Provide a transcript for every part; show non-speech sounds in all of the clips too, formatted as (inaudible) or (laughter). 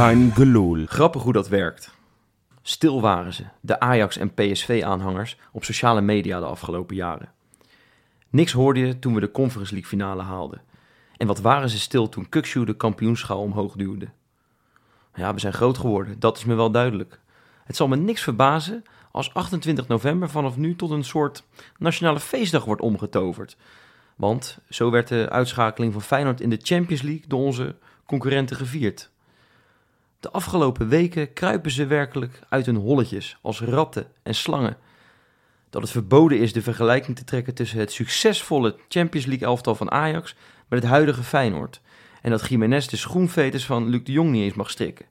Kein gelul. Grappig hoe dat werkt. Stil waren ze, de Ajax- en PSV-aanhangers, op sociale media de afgelopen jaren. Niks hoorde je toen we de Conference League finale haalden. En wat waren ze stil toen Kukshoe de kampioenschaal omhoog duwde. Ja, we zijn groot geworden, dat is me wel duidelijk. Het zal me niks verbazen als 28 november vanaf nu tot een soort nationale feestdag wordt omgetoverd. Want zo werd de uitschakeling van Feyenoord in de Champions League door onze concurrenten gevierd. De afgelopen weken kruipen ze werkelijk uit hun holletjes als ratten en slangen. Dat het verboden is de vergelijking te trekken tussen het succesvolle Champions League elftal van Ajax met het huidige Feyenoord. En dat Jiménez de schoenveters van Luc de Jong niet eens mag strikken.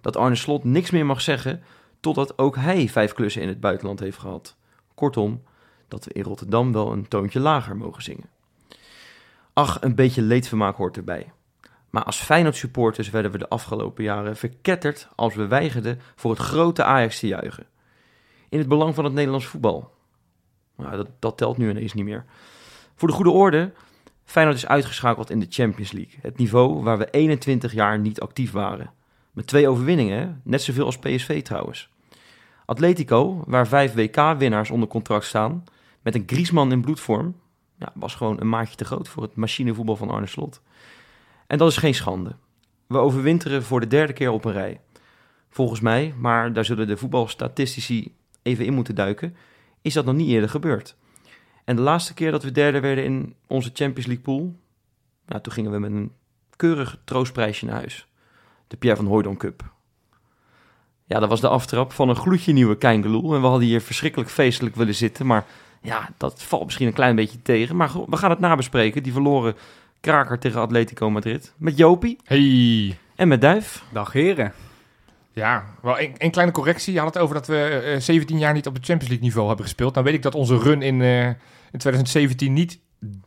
Dat Arne Slot niks meer mag zeggen totdat ook hij vijf klussen in het buitenland heeft gehad. Kortom, dat we in Rotterdam wel een toontje lager mogen zingen. Ach, een beetje leedvermaak hoort erbij. Maar als Feyenoord-supporters werden we de afgelopen jaren verketterd als we weigerden voor het grote Ajax te juichen. In het belang van het Nederlands voetbal. Nou, dat, dat telt nu ineens niet meer. Voor de goede orde, Feyenoord is uitgeschakeld in de Champions League. Het niveau waar we 21 jaar niet actief waren. Met twee overwinningen, net zoveel als PSV trouwens. Atletico, waar vijf WK-winnaars onder contract staan, met een Griezmann in bloedvorm, ja, was gewoon een maatje te groot voor het machinevoetbal van Arne Slot. En dat is geen schande. We overwinteren voor de derde keer op een rij. Volgens mij, maar daar zullen de voetbalstatistici even in moeten duiken, is dat nog niet eerder gebeurd. En de laatste keer dat we derde werden in onze Champions League pool, nou, toen gingen we met een keurig troostprijsje naar huis. De Pierre van Hooydonk Cup. Ja, dat was de aftrap van een gloedje nieuwe Keingeloel. En we hadden hier verschrikkelijk feestelijk willen zitten. Maar ja, dat valt misschien een klein beetje tegen. Maar we gaan het nabespreken. Die verloren kraker tegen Atletico Madrid. Met Jopie. Hey. En met Duif. Dag heren. Ja, wel een, een, kleine correctie. Je had het over dat we uh, 17 jaar niet op het Champions League niveau hebben gespeeld. Nou weet ik dat onze run in, uh, in 2017 niet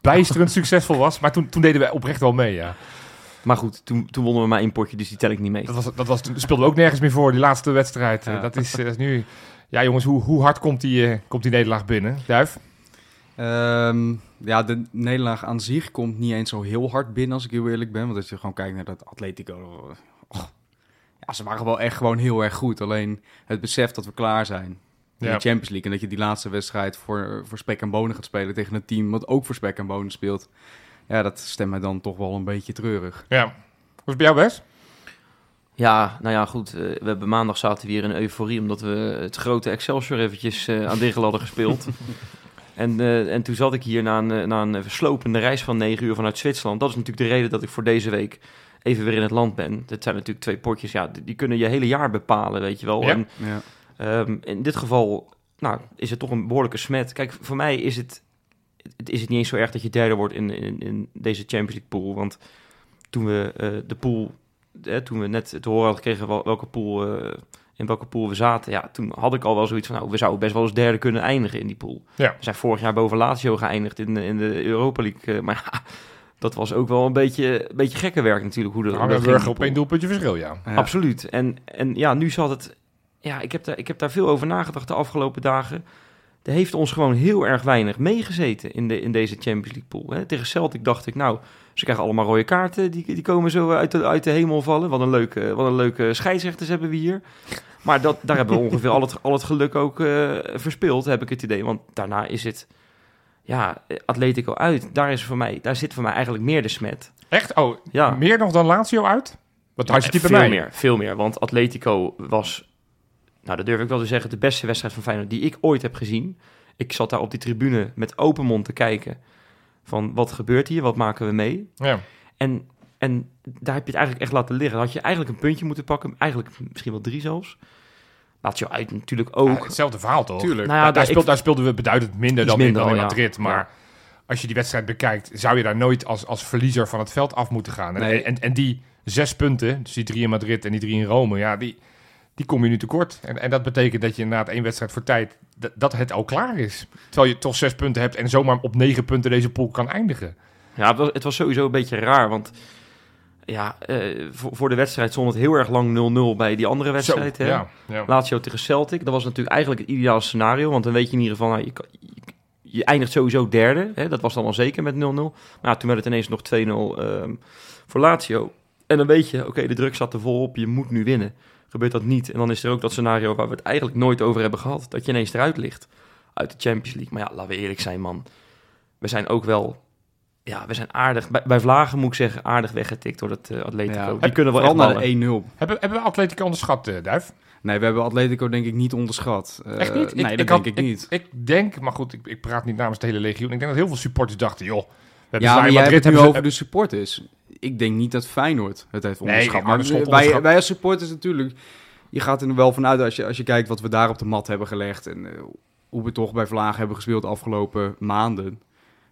bijsterend (laughs) succesvol was. Maar toen, toen deden we oprecht wel mee, ja. Maar goed, toen, toen wonnen we maar één potje, dus die tel ik niet mee. Dat, was, dat was, speelden we ook nergens meer voor, die laatste wedstrijd. Ja. Dat, is, dat is nu... Ja jongens, hoe, hoe hard komt die, uh, komt die nederlaag binnen? Duif? Um, ja, de nederlaag aan zich komt niet eens zo heel hard binnen, als ik heel eerlijk ben. Want als je gewoon kijkt naar dat Atletico... Oh, ja, ze waren wel echt gewoon heel erg goed. Alleen het besef dat we klaar zijn in ja. de Champions League... en dat je die laatste wedstrijd voor, voor spek en bonen gaat spelen... tegen een team wat ook voor spek en bonen speelt... ja, dat stemt mij dan toch wel een beetje treurig. Ja. Hoe is het bij jou, Wes? Ja, nou ja, goed. Uh, we hebben maandag zaten we hier in euforie... omdat we het grote Excelsior eventjes uh, aan Diggel hadden gespeeld... (laughs) En, uh, en toen zat ik hier na een, na een verslopende reis van negen uur vanuit Zwitserland. Dat is natuurlijk de reden dat ik voor deze week even weer in het land ben. Dat zijn natuurlijk twee potjes, ja, die kunnen je hele jaar bepalen, weet je wel. Ja. En, Ja. um, in dit geval nou, is het toch een behoorlijke smet. Kijk, voor mij is het, is het niet eens zo erg dat je derde wordt in, in, in deze Champions League pool. Want toen we uh, de pool, eh, toen we net te horen hadden gekregen wel, welke pool... Uh, in welke pool we zaten, ja, toen had ik al wel zoiets van, nou, we zouden best wel eens derde kunnen eindigen in die pool. Ja. We zijn vorig jaar boven Lazio geëindigd in, de- in de Europa League, maar ja, dat was ook wel een beetje, een beetje gekke werk natuurlijk. Hoe de, Nou, dat ging op één doelpuntje verschil, ja. Ja. Absoluut. En, en ja, nu zat het, ja, ik heb, daar, ik heb daar veel over nagedacht de afgelopen dagen. Er heeft ons gewoon heel erg weinig meegezeten in, de, in deze Champions League pool. Hè. Tegen Celtic dacht ik, nou, ze krijgen allemaal rode kaarten. Die, die komen zo uit de, uit de hemel vallen. Wat een leuke, wat een leuke scheidsrechters hebben we hier. Maar dat, daar hebben we ongeveer al het, al het geluk ook eh, verspeeld, heb ik het idee. Want daarna is het, ja, Atletico uit. Daar, is voor mij, daar zit voor mij eigenlijk meer de smet. Echt? Oh, Ja. meer nog dan Lazio uit? Wat had je die bij veel mij? meer, veel meer. Want Atletico was, nou dat durf ik wel te zeggen, de beste wedstrijd van Feyenoord die ik ooit heb gezien. Ik zat daar op die tribune met open mond te kijken van wat gebeurt hier, wat maken we mee. Ja. En, en daar heb je het eigenlijk echt laten liggen. Dan had je eigenlijk een puntje moeten pakken, eigenlijk misschien wel drie zelfs. Laat je uit natuurlijk ook. Ja, hetzelfde verhaal toch? Tuurlijk. Nou ja, daar, daar, ik- speelt, daar speelden we beduidend minder dan, minder in, dan in. Madrid. Maar Ja. als je die wedstrijd bekijkt, zou je daar nooit als, als verliezer van het veld af moeten gaan. En, Nee. en, en die zes punten, dus die drie in Madrid en die drie in Rome, ja, die, die kom je nu tekort. En, en dat betekent dat je na één wedstrijd voor tijd, dat, het al klaar is. Terwijl je toch zes punten hebt en zomaar op negen punten deze pool kan eindigen. Ja, het was, het was sowieso een beetje raar, want ja, eh, voor, voor de wedstrijd stond het heel erg lang 0-0 bij die andere wedstrijd. Zo, hè? ja, ja. Lazio tegen Celtic. Dat was natuurlijk eigenlijk het ideale scenario. Want dan weet je in ieder geval, nou, je, kan- je, je eindigt sowieso derde. Hè? Dat was dan al zeker met 0-0. Maar ja, toen werd het ineens nog 2-0 ehm, voor Lazio. En dan weet je, oké, de druk zat er vol op, je moet nu winnen. Gebeurt dat niet, en dan is er ook dat scenario waar we het eigenlijk nooit over hebben gehad. Dat je ineens eruit ligt uit de Champions League. Maar ja, laten we eerlijk zijn, man. We zijn ook wel... Ja, we zijn aardig... Bij, bij Vlagen moet ik zeggen, aardig weggetikt door het eh, Atletico. Ja, Die kunnen wel echt ballen. naar de 1-0. Hebben, hebben we Atletico onderschat, eh, Duif? Nee, we hebben Atletico denk ik niet onderschat. Eh, Echt niet? Nee, Ik- dat ik denk had- ik niet. Ik denk, maar goed, ik, ik praat niet namens de hele legioen. Ik denk dat heel veel supporters dachten, joh... Ja, maar jij hebt het nu over de supporters. Ik denk niet dat Feyenoord het heeft onderschat. Maar wij, wij als supporters natuurlijk... Je gaat er wel vanuit als je, als je kijkt wat we daar op de mat hebben gelegd... en eh, hoe we toch bij Vlaag hebben gespeeld de afgelopen maanden...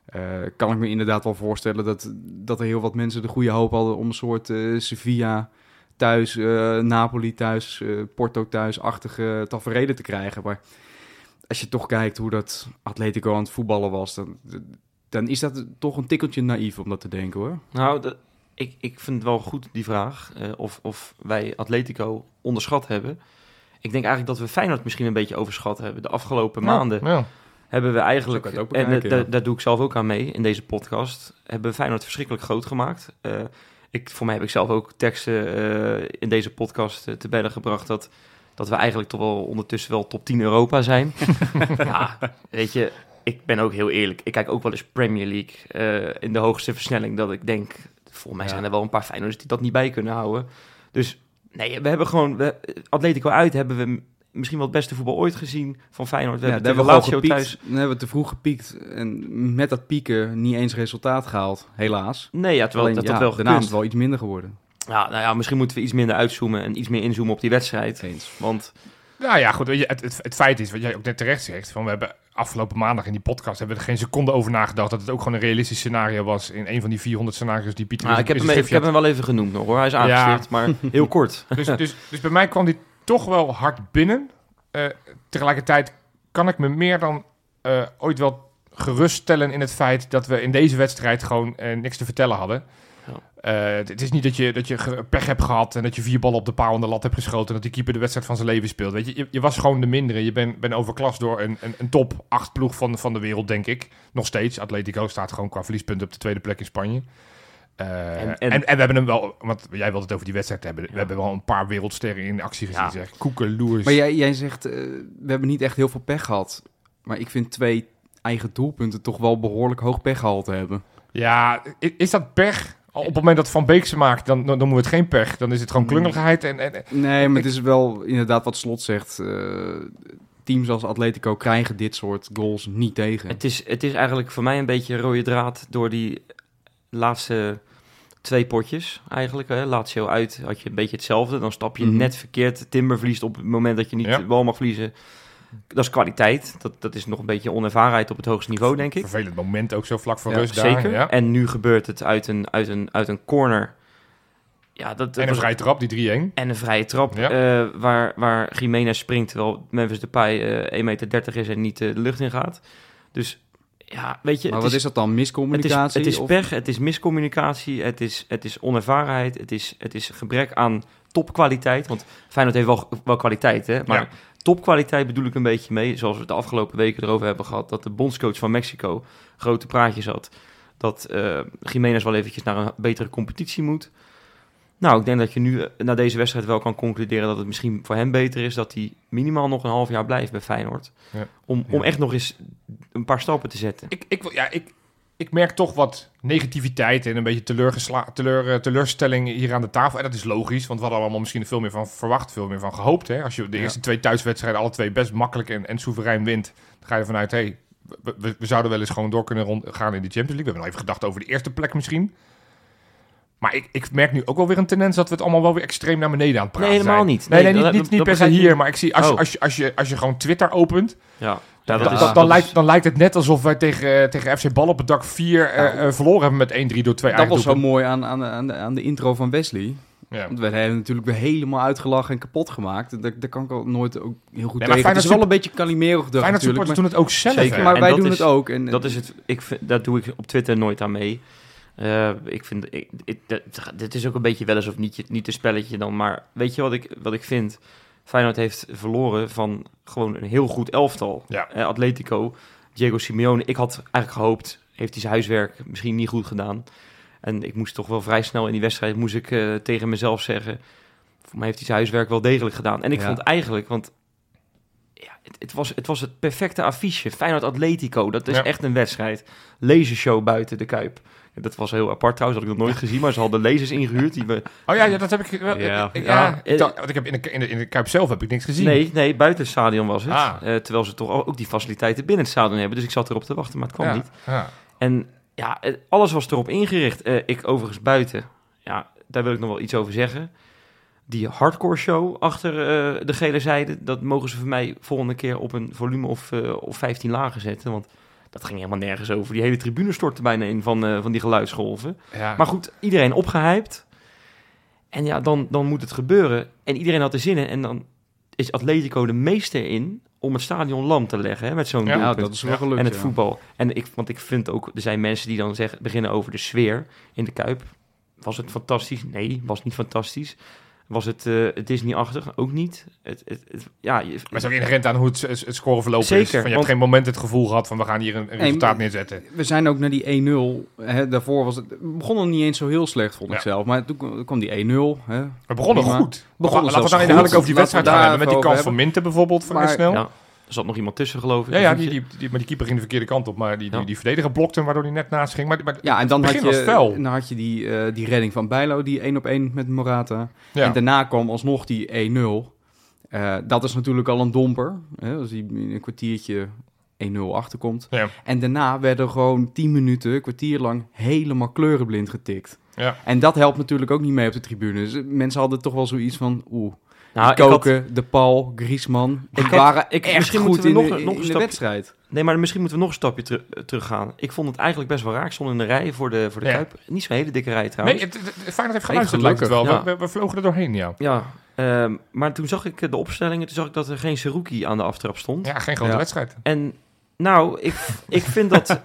eh, kan ik me inderdaad wel voorstellen dat, dat er heel wat mensen de goede hoop hadden... om een soort eh, Sevilla thuis, Napoli thuis, Porto thuis-achtige tafereelen te krijgen. Maar als je toch kijkt hoe dat Atletico aan het voetballen was... dan, dan is dat toch een tikkeltje naïef om dat te denken hoor. Nou, de- ik, ik vind het wel goed, die vraag. eh, of, of wij Atletico onderschat hebben. Ik denk eigenlijk dat we Feyenoord misschien een beetje overschat hebben. De afgelopen Ja, maanden ja. hebben we eigenlijk... Ook en ja. daar- daar doe ik zelf ook aan mee in deze podcast. Hebben we Feyenoord verschrikkelijk groot gemaakt. Eh, ik, voor mij heb ik zelf ook teksten eh, in deze podcast te bedden gebracht... Dat, dat we eigenlijk toch wel ondertussen wel top 10 Europa zijn. (laughs) ja, weet je, ik ben ook heel eerlijk. Ik kijk ook wel eens Premier League eh, in de hoogste versnelling. Dat ik denk, volgens mij zijn er wel een paar Feyenoorders die dat niet bij kunnen houden. Dus nee, we hebben gewoon... We, Atletico uit hebben we misschien wel het beste voetbal ooit gezien van Feyenoord. We Ja, hebben de we Lazio gepiekt. thuis... Dan hebben we te vroeg gepiekt en met dat pieken niet eens resultaat gehaald, helaas. Nee, ja, terwijl Alleen, dat ja, wel daarna is wel iets minder geworden. Ja, nou ja, misschien moeten we iets minder uitzoomen en iets meer inzoomen op die wedstrijd. Eens. Want Nou ja, goed. weet je, Het, het, het feit is, wat jij ook net terecht zegt, van we hebben afgelopen maandag in die podcast hebben we er geen seconde over nagedacht dat het ook gewoon een realistisch scenario was in een van die 400 scenario's die Pieter in ik, heb hem, ik schriftje heb hem wel even genoemd nog hoor. Hij is Ja. aangestipt, maar heel kort. (laughs) Dus, dus, dus bij mij kwam die toch wel hard binnen. Eh, tegelijkertijd kan ik me meer dan eh, ooit wel geruststellen in het feit dat we in deze wedstrijd gewoon eh, niks te vertellen hadden. Ja. Eh, het is niet dat je, dat je pech hebt gehad en dat je vier ballen op de paal en de lat hebt geschoten en dat die keeper de wedstrijd van zijn leven speelt. Weet je, je, je was gewoon de mindere. Je bent ben overklast door een, een, een top 8 ploeg van, van de wereld, denk ik. Nog steeds. Atletico staat gewoon qua verliespunten op de tweede plek in Spanje. Eh, en, En- en, en- we hebben hem wel, want jij wilde het over die wedstrijd hebben. We hebben wel een paar wereldsterren in actie gezien. Ja. Zeg. Koeken, Loers. Maar jij, jij zegt, eh, we hebben niet echt heel veel pech gehad. Maar ik vind twee eigen doelpunten toch wel behoorlijk hoog pechgehalte hebben. Ja, is dat pech? Op het moment dat Van Beek ze maakt, dan, dan noemen we het geen pech. Dan is het gewoon Mm. klungeligheid. En, en, Nee, maar Ik- het is wel inderdaad wat Slot zegt. eh, teams als Atletico krijgen dit soort goals niet tegen. Het is, het is eigenlijk voor mij een beetje een rode draad door die laatste twee potjes eigenlijk. Hè. Lazio uit had je een beetje hetzelfde. Dan stap je Mhm. net verkeerd. Timber verliest op het moment dat je niet Ja. de bal mag verliezen. Dat is kwaliteit. Dat, dat is nog een beetje onervarenheid op het hoogste niveau, denk ik. vervelend moment ook zo vlak voor Ja, rust daar. Zeker. Ja. En nu gebeurt het uit een, uit een, uit een corner. Ja, dat, dat En een was- vrije trap, die 3-1. en een vrije trap Ja. waar, waar Jiménez springt terwijl Memphis Depay eh 1,30 meter is en niet eh, de lucht in gaat. Dus ja, weet je, maar wat is, dat dan? het is, Miscommunicatie? het is pech, het is miscommunicatie, het is, het is onervarenheid, het is, het is gebrek aan topkwaliteit. Want Feyenoord heeft wel, wel kwaliteit, hè? maar Ja. topkwaliteit bedoel ik een beetje mee. Zoals we het de afgelopen weken erover hebben gehad, dat de bondscoach van Mexico grote praatjes had. Dat eh Jiménez wel eventjes naar een betere competitie moet. Nou, ik denk dat je nu eh, na deze wedstrijd wel kan concluderen dat het misschien voor hem beter is dat hij minimaal nog een half jaar blijft bij Feyenoord. Ja. Om, om Ja. echt nog eens een paar stappen te zetten. Ik, ik, ja, ik, ik merk toch wat negativiteit en een beetje teleurgesla- teleur, eh, teleurstelling hier aan de tafel. En dat is logisch, want we hadden allemaal misschien veel meer van verwacht, veel meer van gehoopt. Hè? Als je de Ja. eerste twee thuiswedstrijden alle twee best makkelijk en, en soeverein wint, dan ga je ervan uit, hey, we, we, we zouden wel eens gewoon door kunnen rond, gaan in de Champions League. We hebben nog even gedacht over de eerste plek misschien. Maar ik, ik merk nu ook wel weer een tendens dat we het allemaal wel weer extreem naar beneden aan het praten Nee, helemaal zijn. niet. Nee, Nee, nee, dat- niet, niet, dat niet per se hier, niet. maar ik zie als, je, Oh. als, je, als, je, als je gewoon Twitter opent, Ja, ja dan, dat is... dan, dat lijkt, is- dan lijkt het net alsof wij tegen, eh, tegen FC Bal op het dak 4 eh, Nou, eh, verloren hebben met 1-3 door twee Dat eigen was zo mooi aan, aan, aan, de, aan de intro van Wesley. Ja. Want we hebben natuurlijk weer helemaal uitgelachen en kapot gemaakt. Daar, daar kan ik al nooit ook heel goed maar tegen. Het is wel een beetje Kalimerig Feyenoord natuurlijk. supporters Maar, doen het ook zelf. Zeker. maar En wij doen is- het ook. En, Dat is het. Ik vind, dat doe ik op Twitter nooit aan mee. Eh, ik vind, ik, ik- dat- dit is ook een beetje wel eens of niet, niet een spelletje dan. Maar weet je wat ik, wat ik vind? Feyenoord heeft verloren van gewoon een heel goed elftal. Ja. Eh, Atletico, Diego Simeone. Ik had eigenlijk gehoopt, heeft hij zijn huiswerk misschien niet goed gedaan. En ik moest toch wel vrij snel in die wedstrijd moest ik, eh, tegen mezelf zeggen... Voor mij heeft hij zijn huiswerk wel degelijk gedaan. En ik Ja. vond eigenlijk, want ja, het, het, was, het was het perfecte affiche. Feyenoord Atletico, dat is Ja. echt een wedstrijd. Lasershow buiten de Kuip. Ja, Dat was heel apart trouwens, had ik nog nooit gezien. Maar ze hadden lasers ingehuurd. Die we... Oh ja, ja, dat heb ik wel. Ja. ik- Ja. ja, ik dacht- want ik heb in de, in, de, in de Kuip zelf heb ik niks gezien. Nee, nee, buiten het stadion was het. Ah. Eh, terwijl ze toch ook die faciliteiten binnen het stadion hebben. Dus ik zat erop te wachten, maar het kwam ja. niet. Ja. En ja, alles was erop ingericht. Eh, ik overigens buiten. Ja, daar wil ik nog wel iets over zeggen. Die hardcore show achter eh, de gele zijde, dat mogen ze voor mij volgende keer op een volume of, eh, of 15 lagen zetten. Want dat ging helemaal nergens over. Die hele tribune stortte bijna in van, eh, van die geluidsgolven. Ja. Maar goed, iedereen opgehyped. En ja, dan, dan moet het gebeuren. En iedereen had er zin in. En dan is Atletico de meester in om het stadion lam te leggen hè, met zo'n Ja, doelpunt dat is wel gelukt. en het ja. voetbal. En ik, want ik vind ook, er zijn mensen die dan zeggen, beginnen over de sfeer in de Kuip. Was het fantastisch? Nee, was niet fantastisch. Was het uh, Disney-achtig? Ook niet. Het, het, het- ja, je, Maar het is ook inherent aan hoe het, het het scoreverloop is. Zeker, Van, je hebt geen moment het gevoel gehad van we gaan hier een, resultaat neerzetten. We zijn ook naar die 1-0. Hè, daarvoor was het... het begon nog niet eens zo heel slecht, vond ik Ja. zelf. Maar toen kwam- die 1-0. Hè. We begonnen Prima. goed. Begonnen Laten we dan inhoudelijk over die wedstrijd gaan hebben. Met die kans van Minte bijvoorbeeld van Maar- snel. ja, er zat nog iemand tussen, geloof ik. Ja, ja die, die, die, maar die keeper ging de verkeerde kant op. Maar die, die, Ja. die verdediger blokte hem, waardoor hij net naast ging. Maar, maar Ja, en dan had, begin je, was fel. dan had je die, eh, die redding van Bijlo, die 1 op 1 met Morata. ja. En daarna kwam alsnog die 1-0. Eh, dat is natuurlijk al een domper. Hè, als hij in een kwartiertje 1-0 achterkomt. Ja. En daarna werden gewoon 10 minuten, een kwartier lang, helemaal kleurenblind getikt. Ja. En dat helpt natuurlijk ook niet mee op de tribune. Dus mensen hadden toch wel zoiets van, oeh, Nou, ik Koken, De Paul, Griezmann. Ik had- waren ik- echt misschien goed we in, nog- de, nog een in de stapje- wedstrijd. Nee, maar misschien moeten we nog een stapje teru- eh, teruggaan. Ik vond het eigenlijk best wel raar. Ik stond in de rij voor de, voor de Ja. Kuip. Niet zo'n hele dikke rij Nee, trouwens. het, het, het- Feyenoord heeft Nee, geluisterd, lijkt het wel. We, we, we vlogen er doorheen, ja. Ja, ehm, maar toen zag ik de opstellingen. Toen zag ik dat er geen Seruki aan de aftrap stond. Ja, geen grote Ja. wedstrijd. En nou, ik, (laughs) ik vind dat...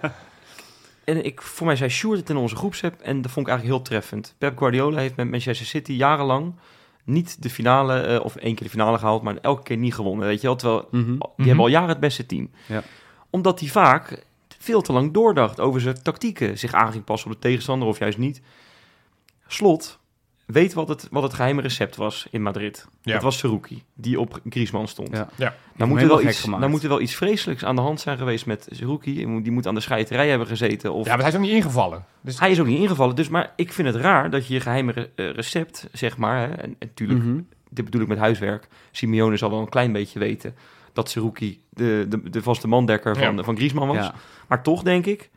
En ik, voor mij zei Sjoerd het in onze groepsapp en dat vond ik eigenlijk heel treffend. Pep Guardiola heeft met Manchester City jarenlang niet de finale, eh, of één keer de finale gehaald, maar elke keer niet gewonnen. Weet je wel? Terwijl Mhm. die Mhm. hebben al jaren het beste team. Ja. Omdat hij vaak veel te lang doordacht over zijn tactieken, zich aan ging passen op de tegenstander of juist niet. Slot weet wat het, wat het geheime recept was in Madrid. Ja. Het was Seruki, die op Griezmann stond. Ja. Ja. Dan hem moet, er wel iets, dan moet er wel iets vreselijks aan de hand zijn geweest met Seruki. Die moet- Die moet aan de scheiterij hebben gezeten. Of Ja, maar hij is ook niet ingevallen. Dus Hij is ook niet ingevallen. Dus, maar ik vind het raar dat je je geheime re- eh, recept, zeg maar... Hè, en, en natuurlijk, Mhm. dit bedoel ik met huiswerk... Simeone zal wel een klein beetje weten... dat Seruki de, de, de vaste mandekker van, Ja. van Griezmann was. Ja. Maar toch denk ik...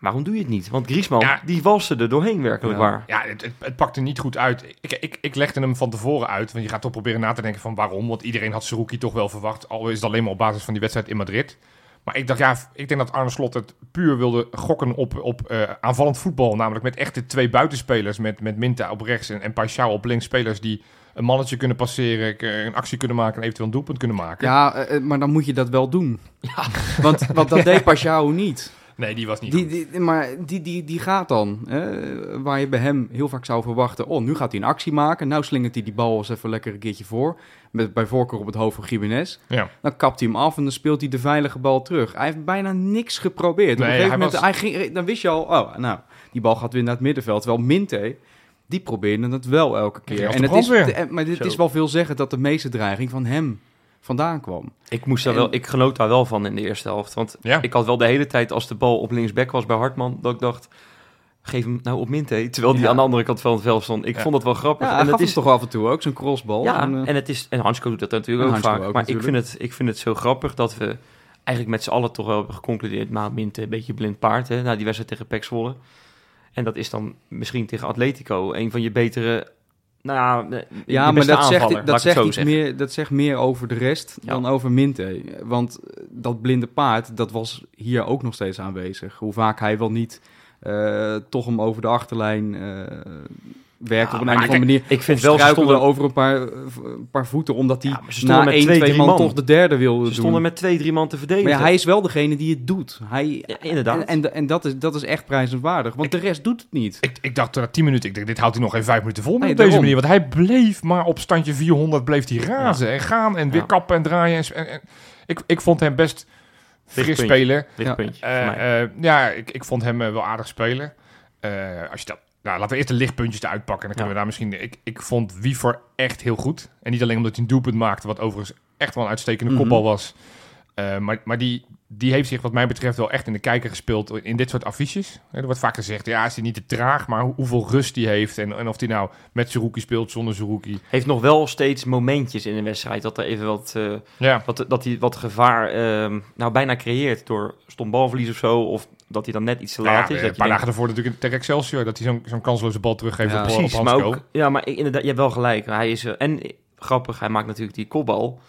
Waarom doe je het niet? Want Griezmann, Ja. die walste er doorheen werkelijk Ja. waar. Ja, het, het, het pakte niet goed uit. Ik, ik, ik legde hem van tevoren uit. Want je gaat toch proberen na te denken van waarom. Want iedereen had Seruki toch wel verwacht. Al is het alleen maar op basis van die wedstrijd in Madrid. Maar ik dacht, ja, ik denk dat Arne Slot het puur wilde gokken op, op eh, aanvallend voetbal. Namelijk met echte twee buitenspelers. Met, met Minta op rechts en, en Paixão op links. Spelers die een mannetje kunnen passeren, een actie kunnen maken en eventueel een doelpunt kunnen maken. Ja, eh, eh, maar dan moet je dat wel doen. Want, want dat (laughs) deed Pashao niet. Nee, die was niet Die, die, maar die, die, die gaat dan. Hè, waar je bij hem heel vaak zou verwachten... oh, nu gaat hij een actie maken. Nou slingert hij die bal eens even lekker een keertje voor. Met bij voorkeur op het hoofd van Jiménez. Ja. Dan kapt hij hem af en dan speelt hij de veilige bal terug. Hij heeft bijna niks geprobeerd. Nee, Op een gegeven hij moment, was- hij ging, dan wist je al... oh, nou, die bal gaat weer naar het middenveld. Terwijl Minte... Die probeerde het wel elke keer. En het is, maar dit Zo. is wel veel zeggen dat de meeste dreiging van hem vandaan kwam. Ik, moest daar En- wel, ik genoot daar wel van in de eerste helft. Want Ja. ik had wel de hele tijd, als de bal op linksback was bij Hartman... dat ik dacht, geef hem nou op Minte. Terwijl die Ja. aan de andere kant van het veld stond. Ik Ja. vond dat wel grappig. Ja, en dat is toch af en toe ook, zo'n crossbal. Ja, En, eh, en, het is, en Hansko doet dat natuurlijk ook Hansko vaak. ook maar ik vind, het, ik vind het zo grappig dat we eigenlijk met z'n allen toch wel hebben geconcludeerd... nou, Minte een beetje blind paard, hè, na die wedstrijd tegen Pek Zwolle. En dat is dan misschien tegen Atletico een van je betere... Nou ja, maar dat zegt, aanvaller, dat, zegt iets meer, dat zegt meer over de rest Ja. dan over Minte. Want eh, dat blinde paard, dat was hier ook nog steeds aanwezig. Hoe vaak hij wel niet eh, toch hem over de achterlijn eh werkt Ja, op een andere kijk, manier. Ik vind wel, ze struikelde stonden, over een paar, eh, een paar voeten, omdat hij Ja, ze na met 1, twee, 2 drie man man. toch de derde wilde ze doen. stonden met twee, drie man te verdedigen. Maar ja, hij is wel degene die het doet. Hij, Ja, inderdaad. En, en, en dat, is, dat is echt prijzenswaardig, want de rest doet het niet. Ik, ik dacht na 10 minuten, ik denk, dit houdt hij nog geen 5 minuten vol Nee, op deze daarom. manier. Want hij bleef maar op standje 400, bleef hij razen en gaan en weer kappen en draaien. En, en- en- ik, ik vond hem best fris Lichtpuntje. spelen. Eh, eh, ja, ik, ik vond hem eh, wel aardig spelen. Eh, als je dat Nou, laten we eerst de lichtpuntjes eruit pakken. Dan kunnen we daar misschien... Ik, ik vond Wiever echt heel goed. En niet alleen omdat hij een doelpunt maakte, wat overigens echt wel een uitstekende Mhm. kopbal was. Eh, maar maar die, die heeft zich wat mij betreft wel echt in de kijker gespeeld in dit soort affiches. Er wordt vaak gezegd, ja, is hij niet te traag, maar hoe- hoeveel rust hij heeft. En, en of hij nou met Zerouki speelt, zonder Zerouki. Heeft nog wel steeds momentjes in een wedstrijd dat er even wat, eh, Ja, wat, dat hij wat gevaar ehm, nou bijna creëert door stom balverlies of zo. Of dat hij dan net iets te Nou ja, laat is. een paar dagen ervoor natuurlijk tegen Excelsior, dat hij zo'n zo'n kansloze bal teruggeeft Ja, op, Precies, op maar Hansco. ook, ja, maar ik- inderdaad, je hebt wel gelijk. Hij is, eh, en grappig, hij maakt natuurlijk die kopbal.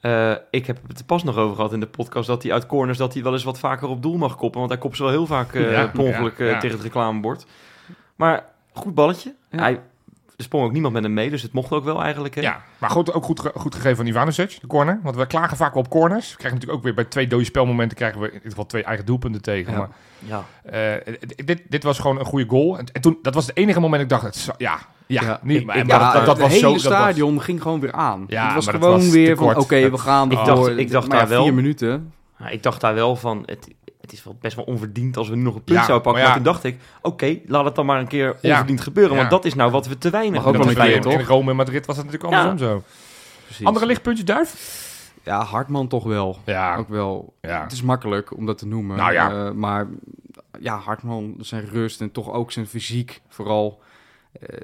Eh, ik heb het er pas nog over gehad in de podcast dat hij uit corners dat hij wel eens wat vaker op doel mag koppen. Want hij kopt ze wel heel vaak eh, Ja, per ongeluk ja, eh, ja. tegen het reclamebord. Maar goed balletje. Ja. Hij, er sprong ook niemand met hem mee, dus het mocht ook wel eigenlijk. Hè? Ja, maar goed, ook goed, goed gegeven van Ivanovic, de corner. Want we klagen vaak wel op corners. We krijgen natuurlijk ook weer bij twee dode spelmomenten krijgen we in ieder geval twee eigen doelpunten tegen. Ja. Maar ja. eh, dit, dit was gewoon een goede goal. En, en toen, dat was het enige moment dat ik dacht, het zou- ja, ja, Ja. niet, Ik- maar, ik maar dacht, dat, dat, het was hele zo... dat was- stadion ging gewoon weer aan. Ja, het was gewoon was weer van, oké, we gaan Ik dacht- ik dacht Maar ja, daar wel- Vier minuten. Ik dacht daar wel van, het, het is wel best wel onverdiend als we nu nog een punt Ja, zouden pakken. maar toen dacht ik, oké, laat het dan maar een keer Ja. onverdiend gebeuren. Ja. Want dat is nou wat we te weinig Mag ook bij- in toch? Rome en Madrid was het natuurlijk Ja. andersom zo. Precies. Andere lichtpuntjes, Duif? Ja, Hartman toch wel. Ja, Ook wel. ja. Het is makkelijk om dat te noemen. Nou ja. Eh, maar ja, Hartman, zijn rust en toch ook zijn fysiek vooral. Eh,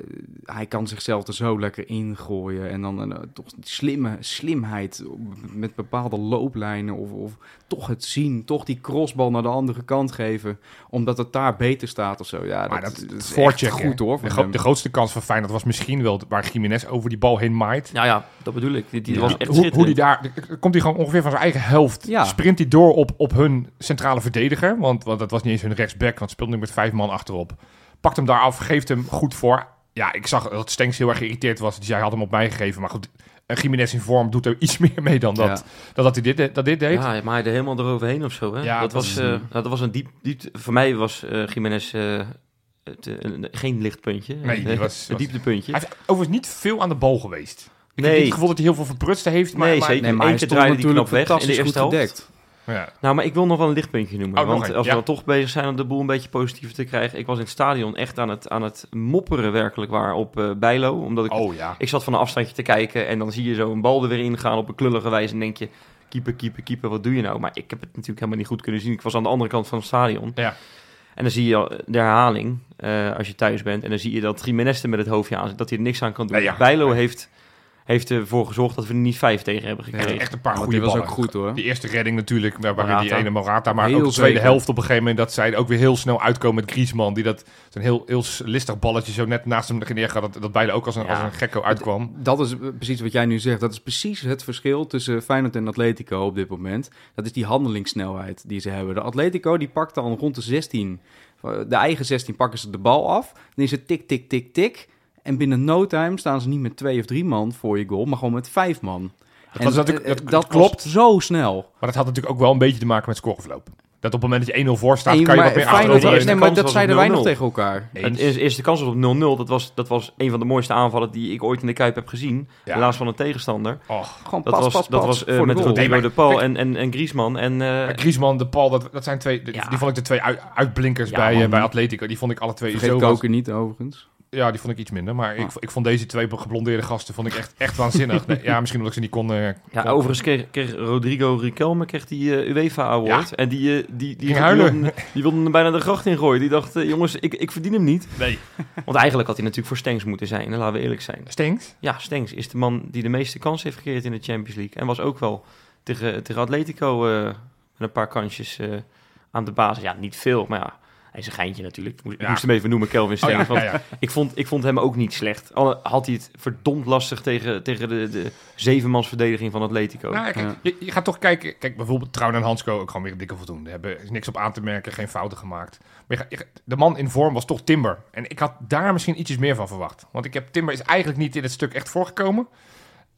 hij kan zichzelf er zo lekker ingooien. En dan eh, toch die slimme slimheid met bepaalde looplijnen. Of, of toch het zien, toch die crossbal naar de andere kant geven. Omdat het daar beter staat of zo. Ja, Maar dat, dat, dat is echt goed hoor. De, van gro- hem. de grootste kans van Feyenoord was misschien wel waar Jiménez over die bal heen maait. Ja, ja, dat bedoel ik. Die, die Ja. was echt hoe, hoe die daar komt hij gewoon ongeveer van zijn eigen helft. Ja. Sprint hij door op, op hun centrale verdediger. Want, want dat was niet eens hun rechtsback, want speelde nu met vijf man achterop. Pakt hem daar af, geeft hem goed voor. Ja, ik zag dat Stenks heel erg geïrriteerd was. Die zei, hij had hem op mij gegeven. Maar goed, een Jiménez in vorm doet er iets (laughs) meer mee dan dat, Ja. dan dat hij dit, dat dit deed. Ja, maar hij er helemaal eroverheen of zo. Hè? Ja, dat, dat was, is, nou, dat was een diep, diep... Voor mij was eh Jiménez eh, het, een- geen lichtpuntje. Nee, die was- een was- dieptepuntje. Hij heeft overigens niet veel aan de bal geweest. Ik heb Nee. niet het gevoel dat hij heel veel verprutsten heeft. Maar, Nee, maar- zeker. Nee, maar hij keer stond draaide die natuurlijk knop weg in de fantastisch eerste goed helft. Ja. Nou, maar ik wil nog wel een lichtpuntje noemen. Oh, want als ja. we dan toch bezig zijn om de boel een beetje positiever te krijgen. Ik was in het stadion echt aan het, aan het mopperen werkelijk waar op eh Bijlo. Omdat ik, Oh ja. ik zat van een afstandje te kijken en dan zie je zo een bal er weer ingaan op een klullige wijze. En denk je, keeper, keeper, keeper, wat doe je nou? Maar ik heb het natuurlijk helemaal niet goed kunnen zien. Ik was aan de andere kant van het stadion. Ja. En dan zie je de herhaling eh, als je thuis bent. En dan zie je dat Jiménez er met het hoofdje aan zit. Dat hij er niks aan kan doen. Bijlo heeft, heeft ervoor gezorgd dat we er niet vijf tegen hebben gekregen. echt een paar goede die was ballen. ook goed hoor. Die eerste redding natuurlijk, waar waar die ene Morata, maar Heel ook de tweede zeker. helft op een gegeven moment dat zij ook weer heel snel uitkomen met Griezmann, die dat zo'n heel, heel listig balletje zo net naast hem neergaat, dat, dat beide ook als een, Ja. als een gekko uitkwam. Dat is eh, precies wat jij nu zegt. Dat is precies het verschil tussen Feyenoord en Atletico op dit moment. Dat is die handelingssnelheid die ze hebben. De Atletico die pakt dan rond de 16, eh, de eigen 16 pakken ze de bal af. Dan is het tik, tik, tik, tik. En binnen no time staan ze niet met twee of drie man voor je goal, maar gewoon met vijf man. Dat was natuurlijk- eh, dat- dat dat klopt. zo snel. Maar dat had natuurlijk ook wel een beetje te maken met scoreverloop. Dat op het moment dat je 1-0 voor staat, Nee, kan je maar wat meer achterover nee, maar dat zeiden wij nog 0-0. tegen elkaar. Het Eens. eerste, kans was op 0-0. Dat was, dat was een van de mooiste aanvallen die ik ooit in de Kuip heb gezien. Ja. Helaas van een tegenstander. Och. Gewoon Dat pas, was, pas, dat pas was eh, met. Rodrigo Nee, de Paul en, en, en Griezmann. En, eh, Maar Griezmann, De Paul, dat, dat zijn twee, die, Ja. die vond ik de twee uit- uitblinkers Ja, bij, eh, man. bij Atletico. Die vond ik alle twee Vergeet zo... koken niet overigens. Ja, die vond ik iets minder. Maar ik, Ah. ik vond deze twee geblondeerde gasten vond ik echt, echt waanzinnig. Nee, ja, misschien omdat ik ze niet kon... eh, ja, kon- overigens kreeg, kreeg Rodrigo Riquelme kreeg die eh, UEFA Award. En die, eh, die, die, wilde, die wilde hem bijna de gracht ingooien. Die dacht, jongens, ik, ik verdien hem niet. Nee. Want eigenlijk had hij natuurlijk voor Stengs moeten zijn. hè, Laten we eerlijk zijn. Stinkt. Ja, Stengs is de man die de meeste kansen heeft gecreëerd in de Champions League. En was ook wel tegen, tegen Atletico eh, met een paar kansjes eh, aan de basis. Ja, niet veel, maar ja, hij is een geintje natuurlijk. Ik moest, ik Ja. moest hem even noemen, Kelvin Oh, Stengs. ja. Ik, vond, ik vond hem ook niet slecht. Al had hij het verdomd lastig tegen, tegen de, de zevenmansverdediging van Atletico. Nou, kijk, je, je gaat toch kijken. Kijk, bijvoorbeeld Trouwen en Hansco ook gewoon weer een dikke voldoende. Hebben is niks op aan te merken, geen fouten gemaakt. Maar je je de man in vorm was toch Timber. En ik had daar misschien ietsjes meer van verwacht. Want ik heb Timber is eigenlijk niet in het stuk echt voorgekomen.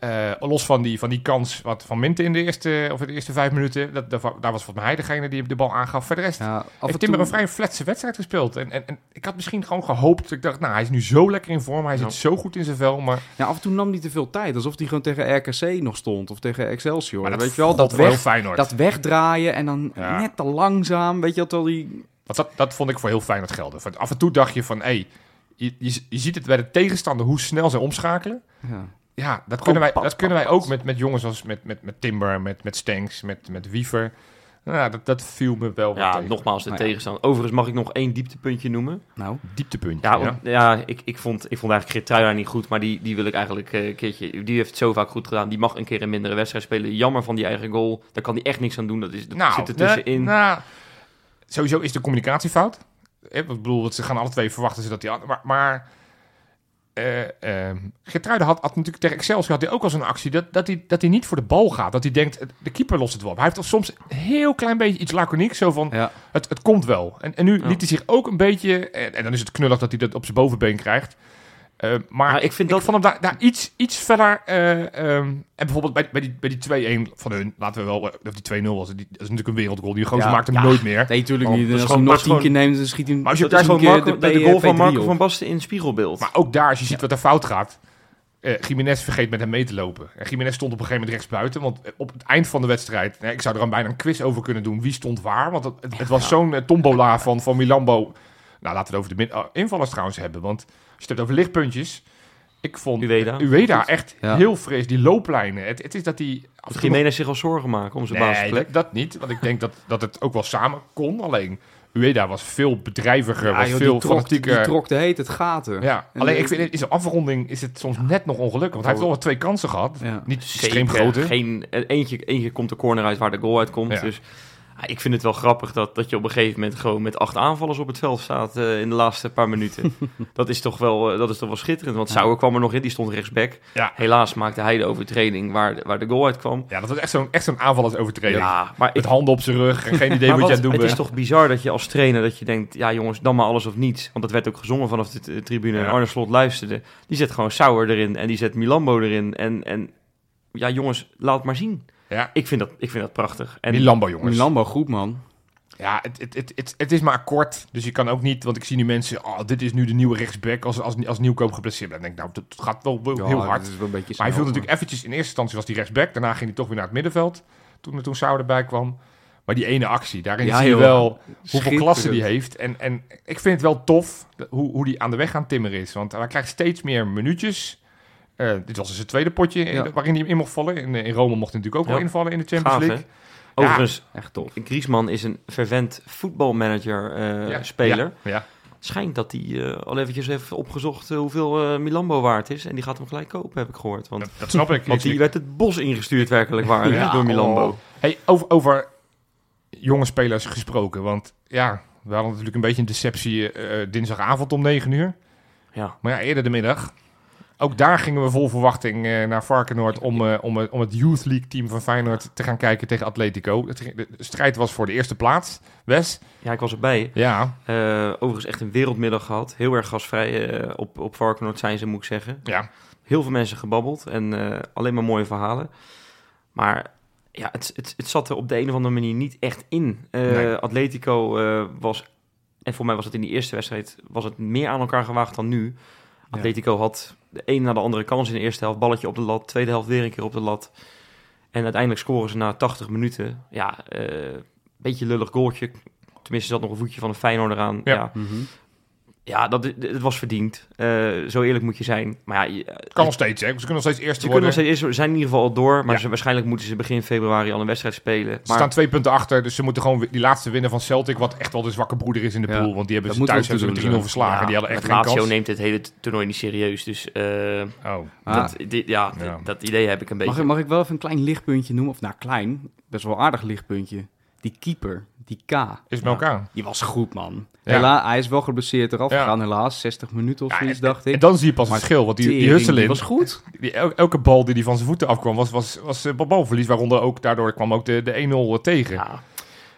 Eh, los van die, van die kans wat van Minte in de eerste, of in de eerste vijf minuten. Dat, dat, daar was volgens mij hij degene die de bal aangaf. Voor de rest Ja, af heeft en Timber toe- een vrij fletse wedstrijd gespeeld. En, en, en ik had misschien gewoon gehoopt. Ik dacht, nou, hij is nu zo lekker in vorm. Hij Ja. zit zo goed in zijn vel. Maar, Ja, af en toe nam hij te veel tijd. Alsof hij gewoon tegen RKC nog stond. Of tegen Excelsior. maar dat weet je wel, dat, weg, Feyenoord. dat wegdraaien en dan Ja. net te langzaam. Weet je wel, terwijl die... Want dat, dat vond ik voor heel fijn dat gelden. Van, af en toe dacht je van, hé, je, je, je ziet het bij de tegenstander hoe snel zij omschakelen. Ja. Ja, dat kunnen wij, dat kunnen wij ook met, met jongens als met, met, met Timber, met, met Stanks, met, met Wiever. Nou, dat, dat viel me wel Ja, tegen. nogmaals de Nou ja. tegenstander. Overigens mag ik nog één dieptepuntje noemen. Nou, dieptepuntje. Ja, Ja, ik, ik, vond, ik vond eigenlijk Geertruida niet goed, maar die, die wil ik eigenlijk eh, een keertje... Die heeft het zo vaak goed gedaan. Die mag een keer een mindere wedstrijd spelen. Jammer van die eigen goal. Daar kan hij echt niks aan doen. Dat, is, dat Nou, zit er tussenin. nee, nou, sowieso is de communicatiefout. Eh, Ik bedoel, dat ze gaan alle twee verwachten ze dat die... Maar, maar ehm, Geertruida had, had natuurlijk tegen Excelsior had hij ook al zo'n actie... Dat, dat, hij, dat hij niet voor de bal gaat. Dat hij denkt, de keeper lost het wel op. Hij heeft soms een heel klein beetje iets laconiek. Zo van, ja. het, het komt wel. En, en nu Ja. liet hij zich ook een beetje... En, en dan is het knullig dat hij dat op zijn bovenbeen krijgt. Eh, maar Maar ik vind ik dat... vond hem daar, daar iets, iets verder. eh, ehm, en bijvoorbeeld bij, bij die, bij die 2-1 van hun, laten we wel, of die 2-0 was, die, dat is natuurlijk een wereldgoal. Die gozer Ja, maakt hem ja. nooit meer. Nee, natuurlijk Oh, niet. dat is Als gewoon- hij nog tien keer neemt, dan schiet hij Maar als je is gewoon Marco, de, P- goal van P3 Marco op. van Basten in spiegelbeeld. Maar ook daar, als je ziet wat er fout gaat. eh Jiménez vergeet met hem mee te lopen. En Jiménez stond op een gegeven moment rechtsbuiten. Want eh, op het eind van de wedstrijd... nee, ik zou er dan bijna een quiz over kunnen doen. Wie stond waar? Want het, het, het was zo'n eh, tombola van, van Milambo. Nou, laten we het over de min- oh, invallers trouwens hebben. Want je het hebt over lichtpuntjes... Ik vond Ueda. Ueda echt Ja. heel fris. Die looplijnen. Het, het is dat die... Jiménez zich al zorgen maken om zijn Nee, basisplek? dat, niet. Want ik denk dat, dat het ook wel samen kon. Alleen, Ueda was veel bedrijviger, Ja, was joh, veel die, trok, die fanatieker. trok de heet het gaten. ja, En alleen de- ik vind, in zijn afronding is het soms net nog ongelukkig. Want hij heeft wel wat twee kansen gehad. Ja. Niet extreem grote. Geen, eh, eentje, eentje komt de corner uit waar de goal uitkomt. Ja. Dus ik vind het wel grappig dat, dat je op een gegeven moment gewoon met acht aanvallers op het veld staat eh, in de laatste paar minuten. (laughs) dat, is toch wel, eh, dat is toch wel schitterend. Want. Sauer kwam er nog in, die stond rechtsback. Ja. Helaas maakte hij de overtreding waar, de- waar de goal uitkwam. Ja, dat was echt zo'n echt zo'n aanvallersovertreding. Ja, maar ik, Met handen op zijn rug en geen (laughs) idee maar wat je wat- aan het doen het is toch bizar dat je als trainer dat je denkt, ja jongens, dan maar alles of niets. Want dat werd ook gezongen vanaf de tribune. Ja. En Arne Slot luisterde. Die zet gewoon Sauer erin en die zet Milambo erin. En, en ja jongens, laat het maar zien. Ja, Ik vind dat, ik vind dat prachtig. En Milambo jongens. Milambo goed, man. Ja, het, het, het, het, het is maar kort. Dus je kan ook niet, want ik zie nu mensen, oh, dit is nu de nieuwe rechtsback als, als, als nieuwkoop geblesseerd. Dan denk ik, nou, dat gaat wel, wel heel Ja, hard. dat is wel een beetje Maar hij viel natuurlijk eventjes, in eerste instantie was hij rechtsback. Daarna ging hij toch weer naar het middenveld. Toen, toen Sauer erbij kwam. Maar die ene actie, daarin Ja, zie je wel hoeveel klasse die heeft. En, en ik vind het wel tof hoe, hoe die aan de weg aan timmeren is. Want hij krijgt steeds meer minuutjes. Eh, dit was dus het tweede potje Ja. waarin hij in mocht vallen. In, in Rome mocht hij natuurlijk ook Ja. wel invallen in de Champions Gaaf, hè? League. Overigens, Echt tof. Griezmann is een vervent voetbalmanager eh, Ja, speler. Ja, schijnt dat hij eh, al eventjes heeft opgezocht eh, hoeveel eh, Milambo waard is. En die gaat hem gelijk kopen, heb ik gehoord. Want, Dat, dat snap ik. (laughs) want die werd het bos ingestuurd werkelijk waar (laughs) Ja, door Milambo. oh. Hey, over, over jonge spelers gesproken. Want ja, we hadden natuurlijk een beetje een deceptie eh, dinsdagavond om 9 uur. Ja. Maar ja, eerder de middag. Ook daar gingen we vol verwachting eh, naar Varkenoord om, eh, om, het- om het Youth League team van Feyenoord te gaan kijken tegen Atletico. De strijd was voor de eerste plaats. Wes? ja, ik was erbij. Ja, Eh, overigens echt een wereldmiddag gehad. Heel erg gastvrij eh, op, op Varkenoord zijn ze, moet ik zeggen. ja. Heel veel mensen gebabbeld en eh, alleen maar mooie verhalen. Maar ja, het, het, het zat er op de een of andere manier niet echt in. Eh, Nee. Atletico eh, was, en voor mij was het in die eerste wedstrijd, was het meer aan elkaar gewaagd dan nu. Atletico had de een na de andere kans in de eerste helft, balletje op de lat, tweede helft weer een keer op de lat. En uiteindelijk scoren ze na 80 minuten. Ja, eh beetje lullig goaltje. Tenminste, zat nog een voetje van een Feyenoord eraan. Ja. Ja, Mhm. Ja, dat, het was verdiend. Eh, zo eerlijk moet je zijn. Maar ja, Het kan nog steeds, hè. Ze kunnen nog steeds eerste ze kunnen worden. nog steeds, ze zijn in ieder geval al door, maar Ja. ze, waarschijnlijk moeten ze begin februari al een wedstrijd spelen. Ze Maar staan twee punten achter, dus ze moeten gewoon die laatste winnen van Celtic, wat echt wel de zwakke broeder is in de Ja, pool. Want die hebben dat ze thuis hebben ze met 3-0 verslagen. ja, die hadden echt geen Lazio kans. neemt het hele toernooi niet serieus. Dus eh, Oh. Ah, dat, dit, ja, dat idee heb ik een beetje. mag, ik, mag ik wel even een klein lichtpuntje noemen? Of nou, klein. Best wel een aardig lichtpuntje. Die keeper, die K. Is het elkaar? Die was goed, man. Ja. Hela, hij is wel geblesseerd eraf Ja. gegaan, helaas. 60 minuten of Ja, zoiets, en, dacht en ik. dan zie je pas het Maar verschil. Want die, die Husselin, was goed. (laughs) die, el- elke bal die die van zijn voeten afkwam, was, was, was eh, balverlies. Waaronder ook, daardoor kwam ook de, de 1-0 tegen. Ja.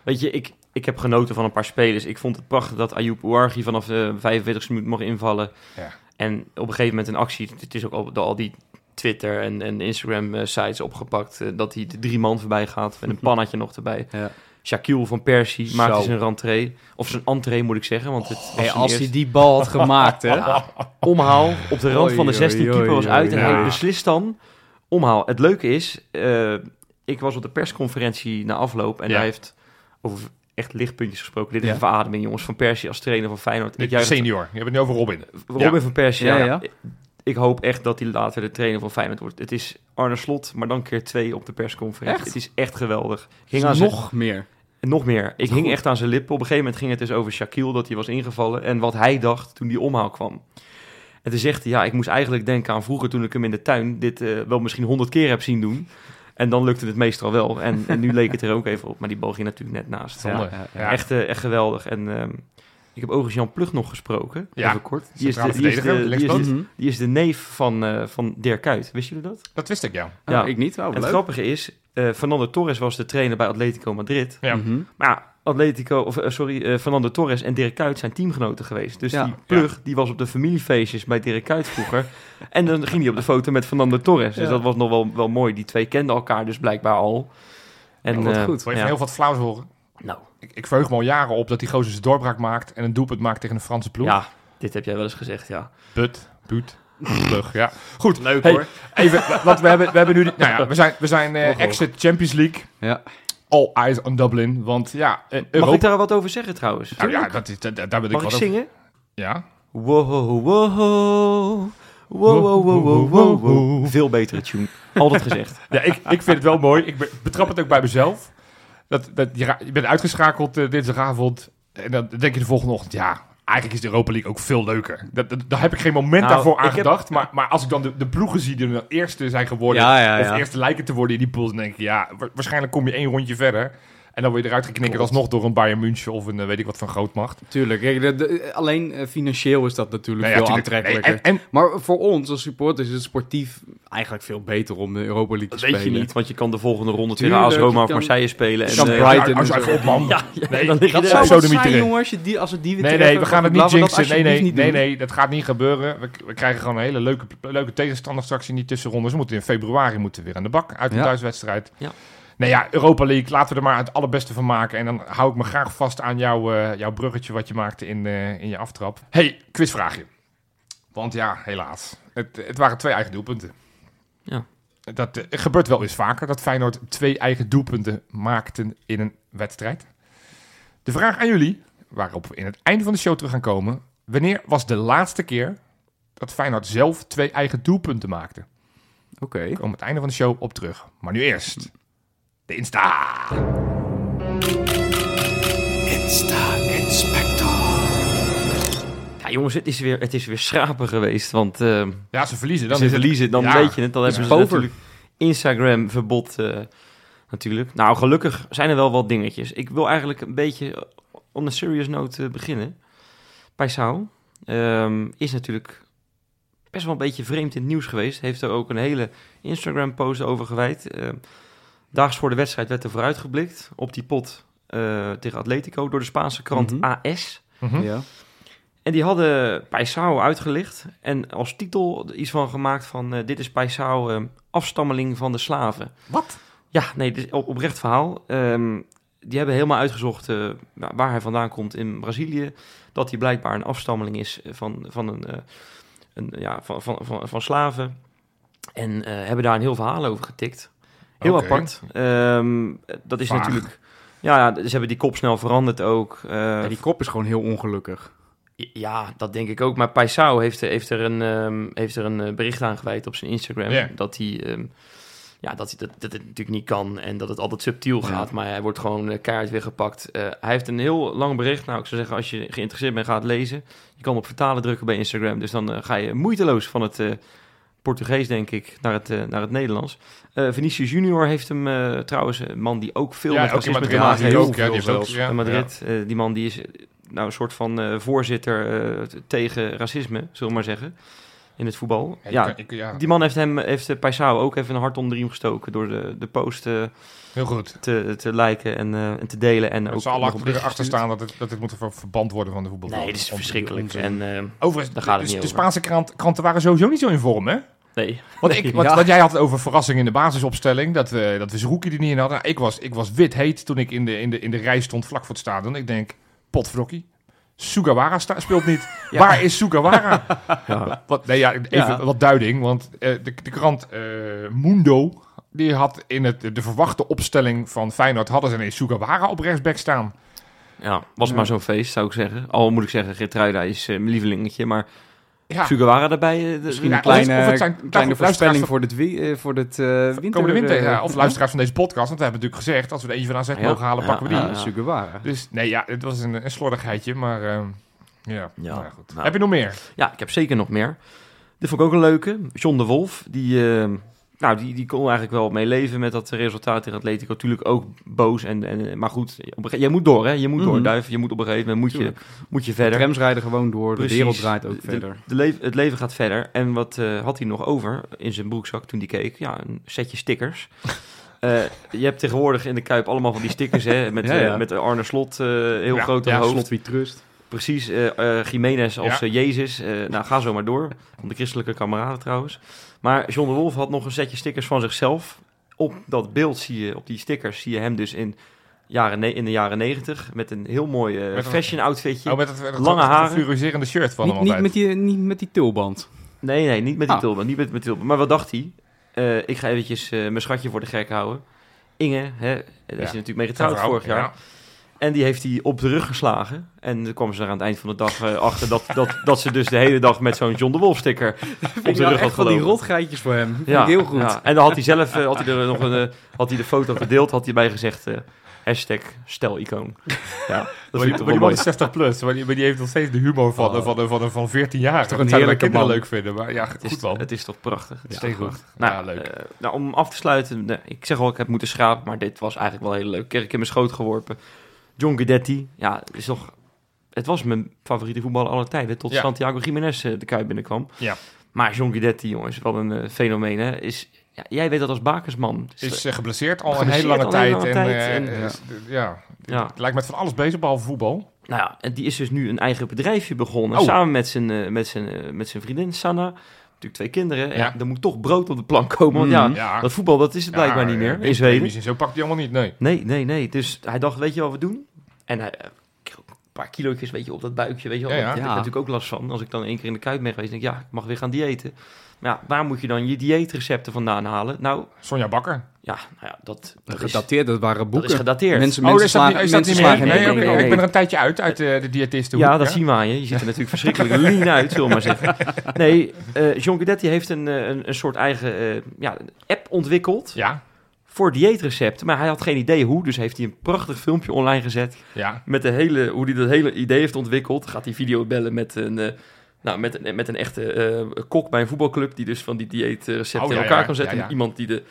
Weet je, ik, ik heb genoten van een paar spelers. Ik vond het prachtig dat Ayoub Ouarghi vanaf de 45e minuut mocht invallen. Ja. En op een gegeven moment een actie, het is ook al, door al die Twitter en, en Instagram eh, sites opgepakt, eh, dat hij de drie man voorbij gaat met een (laughs) pannetje nog erbij. Ja. Shaquille van Persie maakte Zo. zijn rentree. Of zijn entree moet ik zeggen, want het Hey, zijn als hij die bal had gemaakt, hè. (laughs) omhaal op de rand van de oei, 16 keeper was uit en hij beslist dan omhaal. Het leuke is, eh, ik was op de persconferentie na afloop en Ja. hij heeft over echt lichtpuntjes gesproken. Dit is Ja. een verademing, jongens. Van Persie als trainer van Feyenoord. Ik senior. Je hebt het nu over Robin. Robin Ja. van Persie, Ja, ja. Ik hoop echt dat hij later de trainer van Feyenoord wordt. Het is Arne Slot, maar dan keer twee op de persconferentie. Echt? Het is echt geweldig. Aan zijn- nog meer. Nog meer. Ik hing goed. echt aan zijn lippen. Op een gegeven moment ging het dus over Shaquille, dat hij was ingevallen. En wat hij dacht toen die omhaal kwam. En toen zegt hij, ja, ik moest eigenlijk denken aan vroeger toen ik hem in de tuin dit eh, wel misschien honderd keer heb zien doen. En dan lukte het meestal wel. En, en nu leek het er ook even op. Maar die bal ging natuurlijk net naast. Ja. Echt, eh, echt geweldig. En ehm, ik heb overigens Jan Plug nog gesproken. Ja. Even kort. Die is, de, Centrale die, is de, verdediger, die, is linkspoot. de, Mhm. die is de neef van, eh, van Dirk Kuyt. Wisten jullie dat? Dat wist ik, ja. Oh, Ja. ik niet. Oh, en het leuk. grappige is, eh, Fernando Torres was de trainer bij Atletico Madrid. Ja. Mhm. Maar Atletico, of eh, sorry, eh, Fernando Torres en Dirk Kuyt zijn teamgenoten geweest. Dus Ja. die plug, die was op de familiefeestjes bij Dirk Kuyt vroeger. (laughs) en dan ging hij op de foto met Fernando Torres. Dus dat was nog wel, wel mooi. Die twee kenden elkaar dus blijkbaar al. En, wat goed. Wil je heel wat flauws horen? Nou, Ik, ik verheug me al jaren op dat die gozer zijn doorbraak maakt en een doelpunt maakt tegen een Franse ploeg. ja, dit heb jij wel eens gezegd, ja. But, buut, plug, ja. Goed, Leuk Hey, hoor. even, want we hebben, we hebben nu, (laughs) nou ja, we zijn, we zijn hoog. exit Champions League, Ja. all eyes on Dublin, want ja, eh, Mag Europa- ik daar wat over zeggen trouwens? Nou ja, dat is, dat, daar wil ik Mag wat ik over- zingen? Ja. Wow, wow, wow. Wow, wow, wow, wow, wow. Veel betere tune. Altijd gezegd. (laughs) Ja, ik, ik vind het wel mooi. Ik be- betrap het ook bij mezelf. Dat, dat, je, je bent uitgeschakeld eh, dinsdagavond. En dan denk je de volgende ochtend, ja, eigenlijk is de Europa League ook veel leuker. Dat, dat- daar heb ik geen moment Nou, daarvoor aan heb- gedacht. Maar, maar als ik dan de, de ploegen zie die de eerste zijn geworden, Ja, ja, of ja. eerste lijken te worden in die pools, dan denk ik, ja, wa- waarschijnlijk kom je één rondje verder. En dan word je eruit geknikkerd alsnog door een Bayern München of een eh, weet ik wat van grootmacht. Tuurlijk. Kijk, de- de- alleen eh, financieel is dat natuurlijk Nee, ja, veel tuurlijk. aantrekkelijker. Nee, en, en Maar voor ons als supporters is het sportief eigenlijk veel beter om de Europa League Dat te weet spelen. je niet, want je kan de volgende ronde tegen AS Roma of Marseille spelen. En, eh, Brighton als je op, man. (laughs) Ja, Nee, dan dat er zou zo zijn, mieteren. jongen, als, je die, als we die weer Nee, nee, we gaan het niet dat jinxen. Nee, nee, nee, dat gaat niet gebeuren. We, we krijgen gewoon een hele leuke, leuke tegenstander straks in die tussenrondes. We moeten in februari moeten we weer aan de bak uit een thuiswedstrijd. Ja. Nee ja, Europa League, laten we er maar het allerbeste van maken. En dan hou ik me graag vast aan jouw, eh, jouw bruggetje wat je maakte in, eh, in je aftrap. hey, quizvraagje. Want ja, helaas. Het, het waren twee eigen doelpunten. Ja. Dat eh, gebeurt wel eens vaker, dat Feyenoord twee eigen doelpunten maakten in een wedstrijd. De vraag aan jullie, waarop we in het einde van de show terug gaan komen. Wanneer was de laatste keer dat Feyenoord zelf twee eigen doelpunten maakte? Oké. We komen het einde van de show op terug. Maar nu eerst de Insta. Ja, jongens, het is weer, het is weer schrapen geweest. Want eh, Ja, ze verliezen. Dan ze verliezen, dan Ja. weet je het. Dan hebben ze natuurlijk Instagram-verbod eh, natuurlijk. Nou, gelukkig zijn er wel wat dingetjes. Ik wil eigenlijk een beetje on a serious note eh, beginnen. Paisao ehm is natuurlijk best wel een beetje vreemd in het nieuws geweest. Heeft er ook een hele Instagram-post over gewijd. Daags voor de wedstrijd werd er vooruitgeblikt op die pot eh, tegen Atletico door de Spaanse krant Mhm. AS. Mhm. Ja. En die hadden Paisao uitgelicht en als titel iets van gemaakt van... eh, dit is Paisao, eh, afstammeling van de slaven. Wat? Ja, nee, dit is op, oprecht verhaal. Ehm, die hebben helemaal uitgezocht eh, wa- waar hij vandaan komt in Brazilië. Dat hij blijkbaar een afstammeling is van, van, een, eh, een, ja, van, van, van, van slaven. En eh, hebben daar een heel verhaal over getikt. Heel apart. Ehm, dat is Vaag. natuurlijk... Ja, ze hebben die kop snel veranderd ook. Eh, Ja, die kop is gewoon heel ongelukkig. ja, dat denk ik ook. Maar Paisao heeft, heeft er een, ehm, heeft er een eh, bericht aan gewijd op zijn Instagram. Dat hij... ehm, ja, dat, hij, dat, dat het natuurlijk niet kan en dat het altijd subtiel Ja. gaat. Maar hij wordt gewoon uh, keihard weer gepakt. Eh, hij heeft een heel lang bericht. Nou, ik zou zeggen, als je geïnteresseerd bent, ga het lezen. Je kan op vertalen drukken bij Instagram. Dus dan eh, ga je moeiteloos van het eh, Portugees, denk ik, naar het, eh, naar het Nederlands. Eh Vinicius Junior heeft hem eh, trouwens, een man die ook veel Ja, met racisme Madrid te maken heeft ook. Ja, die heeft ook. Ja, in Madrid. Eh, die man die is nou een soort van eh, voorzitter eh, tegen racisme, zullen we maar zeggen, in het voetbal. Ja, Ja, ik- ja, die man heeft hem, heeft uh, Paisao ook even een hart onder de riem gestoken door de, de post eh, heel goed. te, te liken en, eh, en te delen. En Er ook zal achter, achter staan dat het, dat het moet ver- verband worden van de voetbal. Nee, dit is verschrikkelijk. En eh, Overigens, Daar gaat het de, niet de over. Spaanse krant, kranten waren sowieso niet zo in vorm, hè? Nee, Want, ik, want, Ja. want jij had het over verrassing in de basisopstelling. Dat we, dat we Zerouki er niet in hadden. Nou, ik, was, ik was wit heet toen ik in de, in, de, in de rij stond vlak voor het stadion. Ik denk, potvrokkie. Sugawara sta- speelt niet. (laughs) Ja. Waar is Sugawara? (laughs) ja. wat, nee, ja, even wat duiding. Want eh, de, de krant eh, Mundo... Die had in het, de verwachte opstelling van Feyenoord... hadden ze ineens Sugawara op rechtsback staan. Ja, was maar zo'n feest, zou ik zeggen. Al moet ik zeggen, Gertruida is eh, mijn lievelingetje, maar Ja, Sugawara daarbij... eh, de- Misschien Ja, een kleine, of het zijn- kleine voorspelling van- voor dit, wi- eh, voor dit eh, winter. komende winter. (laughs) ja. Of luisteraars van deze podcast. Want we hebben natuurlijk gezegd, als we er eentje van AZ Ja, mogen halen, ja, pakken we die. ja, Ja, Sugawara. Dus nee, ja, het was een, een slordigheidje, maar ehm, ja. Ja, Nou goed. nou. Heb je nog meer? Ja, ik heb zeker nog meer. Dit vond ik ook een leuke. John de Wolf, die, nou, die, die kon eigenlijk wel mee leven met dat resultaat tegen Atletico. Natuurlijk ook boos. En, en, maar goed, op een ge- je moet door, hè? Je moet door, Mhm. Duif. Je moet op een gegeven moment moet je, moet je verder. Trams rijden gewoon door, Precies. de wereld draait ook De- verder. De het leven gaat verder. En wat eh, had hij nog over in zijn broekzak toen hij keek? Ja, een setje stickers. (laughs) Eh, je hebt tegenwoordig in de Kuip allemaal van die stickers, hè? Met, (laughs) Ja, eh, met Arne Slot heel Ja, groot Ja, hoofd. slot wie trust. Precies, Jiménez als Jezus. Nou, ga zo maar door. Van de christelijke kameraden trouwens. Maar John de Wolf had nog een setje stickers van zichzelf. Op dat beeld zie je, op die stickers, zie je hem dus in, jaren in de jaren negentig. Met een heel mooi eh, fashion outfitje. Oh, met het, het, Lange fluoriserende shirt van Niet, hem niet, altijd. met die, niet met die tulband. Nee, nee, niet met die Ah. tulband. Niet met, met tulband. Maar wat dacht hij? Eh, ik ga eventjes eh, mijn schatje voor de gek houden. Inge, hè, daar is hij natuurlijk mee getrouwd Vrouw, vorig jaar. ja. En die heeft hij op de rug geslagen. En dan kwam ze er aan het eind van de dag eh, achter dat, dat, dat ze dus de hele dag met zo'n John de Wolf sticker (laughs) op de rug had van die gelopen. rotgeitjes voor hem. Vind Ja, ik heel goed. ja. En dan had hij zelf eh, had hij er nog een, eh, had hij de foto gedeeld, had hij bij gezegd eh, hashtag stel-icoon. (laughs) Ja, dat Maar die, maar die man is 60 plus, maar die, maar die heeft nog steeds de humor van, Oh. van, van, van, van 14 jaar. toch Dat een zouden heerlijke kinderen man. leuk vinden, maar ja, Het is, goed man. het is toch prachtig. Het is Ja, toch goed. prachtig. Nou, Ja, leuk. nou, om af te sluiten, nee, ik zeg al, ik heb moeten schrapen, maar dit was eigenlijk wel heel leuk. Ik in mijn schoot geworpen. John Guidetti, ja, is toch, het was mijn favoriete voetballer aller tijden, tot Ja. Santiago Jiménez eh, de Kuip binnenkwam. Ja. Maar John Guidetti, jongens, wat een eh, fenomeen, hè. Is, ja, jij weet dat als bakersman. Is- Is eh, geblesseerd al een hele lange tijd. lange en, tijd en- is- ja. Ja. Het lijkt met van alles bezig, behalve voetbal. Nou ja, en die is dus nu een eigen bedrijfje begonnen. Oh. Samen met zijn, met, zijn, met zijn vriendin Sanna. Natuurlijk twee kinderen. Ja. Er moet toch brood op de plank komen. Want ja, Mhm. Ja. dat voetbal dat is het blijkbaar niet meer in Zweden. en Zo pakt hij allemaal niet, nee. Nee, nee, nee. Dus hij dacht, weet je wat we doen? En hij eh, kreeg ook een paar kilootjes weet je, op dat buikje. Weet je wel. Ja, ja. Daar heb ik natuurlijk ook last van. Als ik dan één keer in de kuip ben geweest, denk ik, ja, ik mag weer gaan diëten. Maar ja, waar moet je dan je dieetrecepten vandaan halen? Nou, Sonja Bakker. Ja, nou ja dat, dat, Gedateerd, dat waren dat boeken. is gedateerd. Mensen, Oh, mensen dat dat mensen niet meer? slagen Nee, nee, oké, nee, Ik ben er een tijdje uit, uit eh, de diëtisten. Ja, dat zien we aan je. Je ziet er natuurlijk verschrikkelijk (laughs) lean uit, zullen we maar zeggen. Nee, eh John Guidetti heeft een, eh, een, een soort eigen eh, ja, app ontwikkeld Ja, voor dieetrecepten. Maar hij had geen idee hoe, dus heeft hij een prachtig filmpje online gezet ja. met de hele, hoe hij dat hele idee heeft ontwikkeld. Gaat hij video bellen met een, nou, met een, met een echte eh, kok bij een voetbalclub die dus van die dieetrecepten Oh, ja, in elkaar ja, kan zetten. ja, ja. Met iemand die de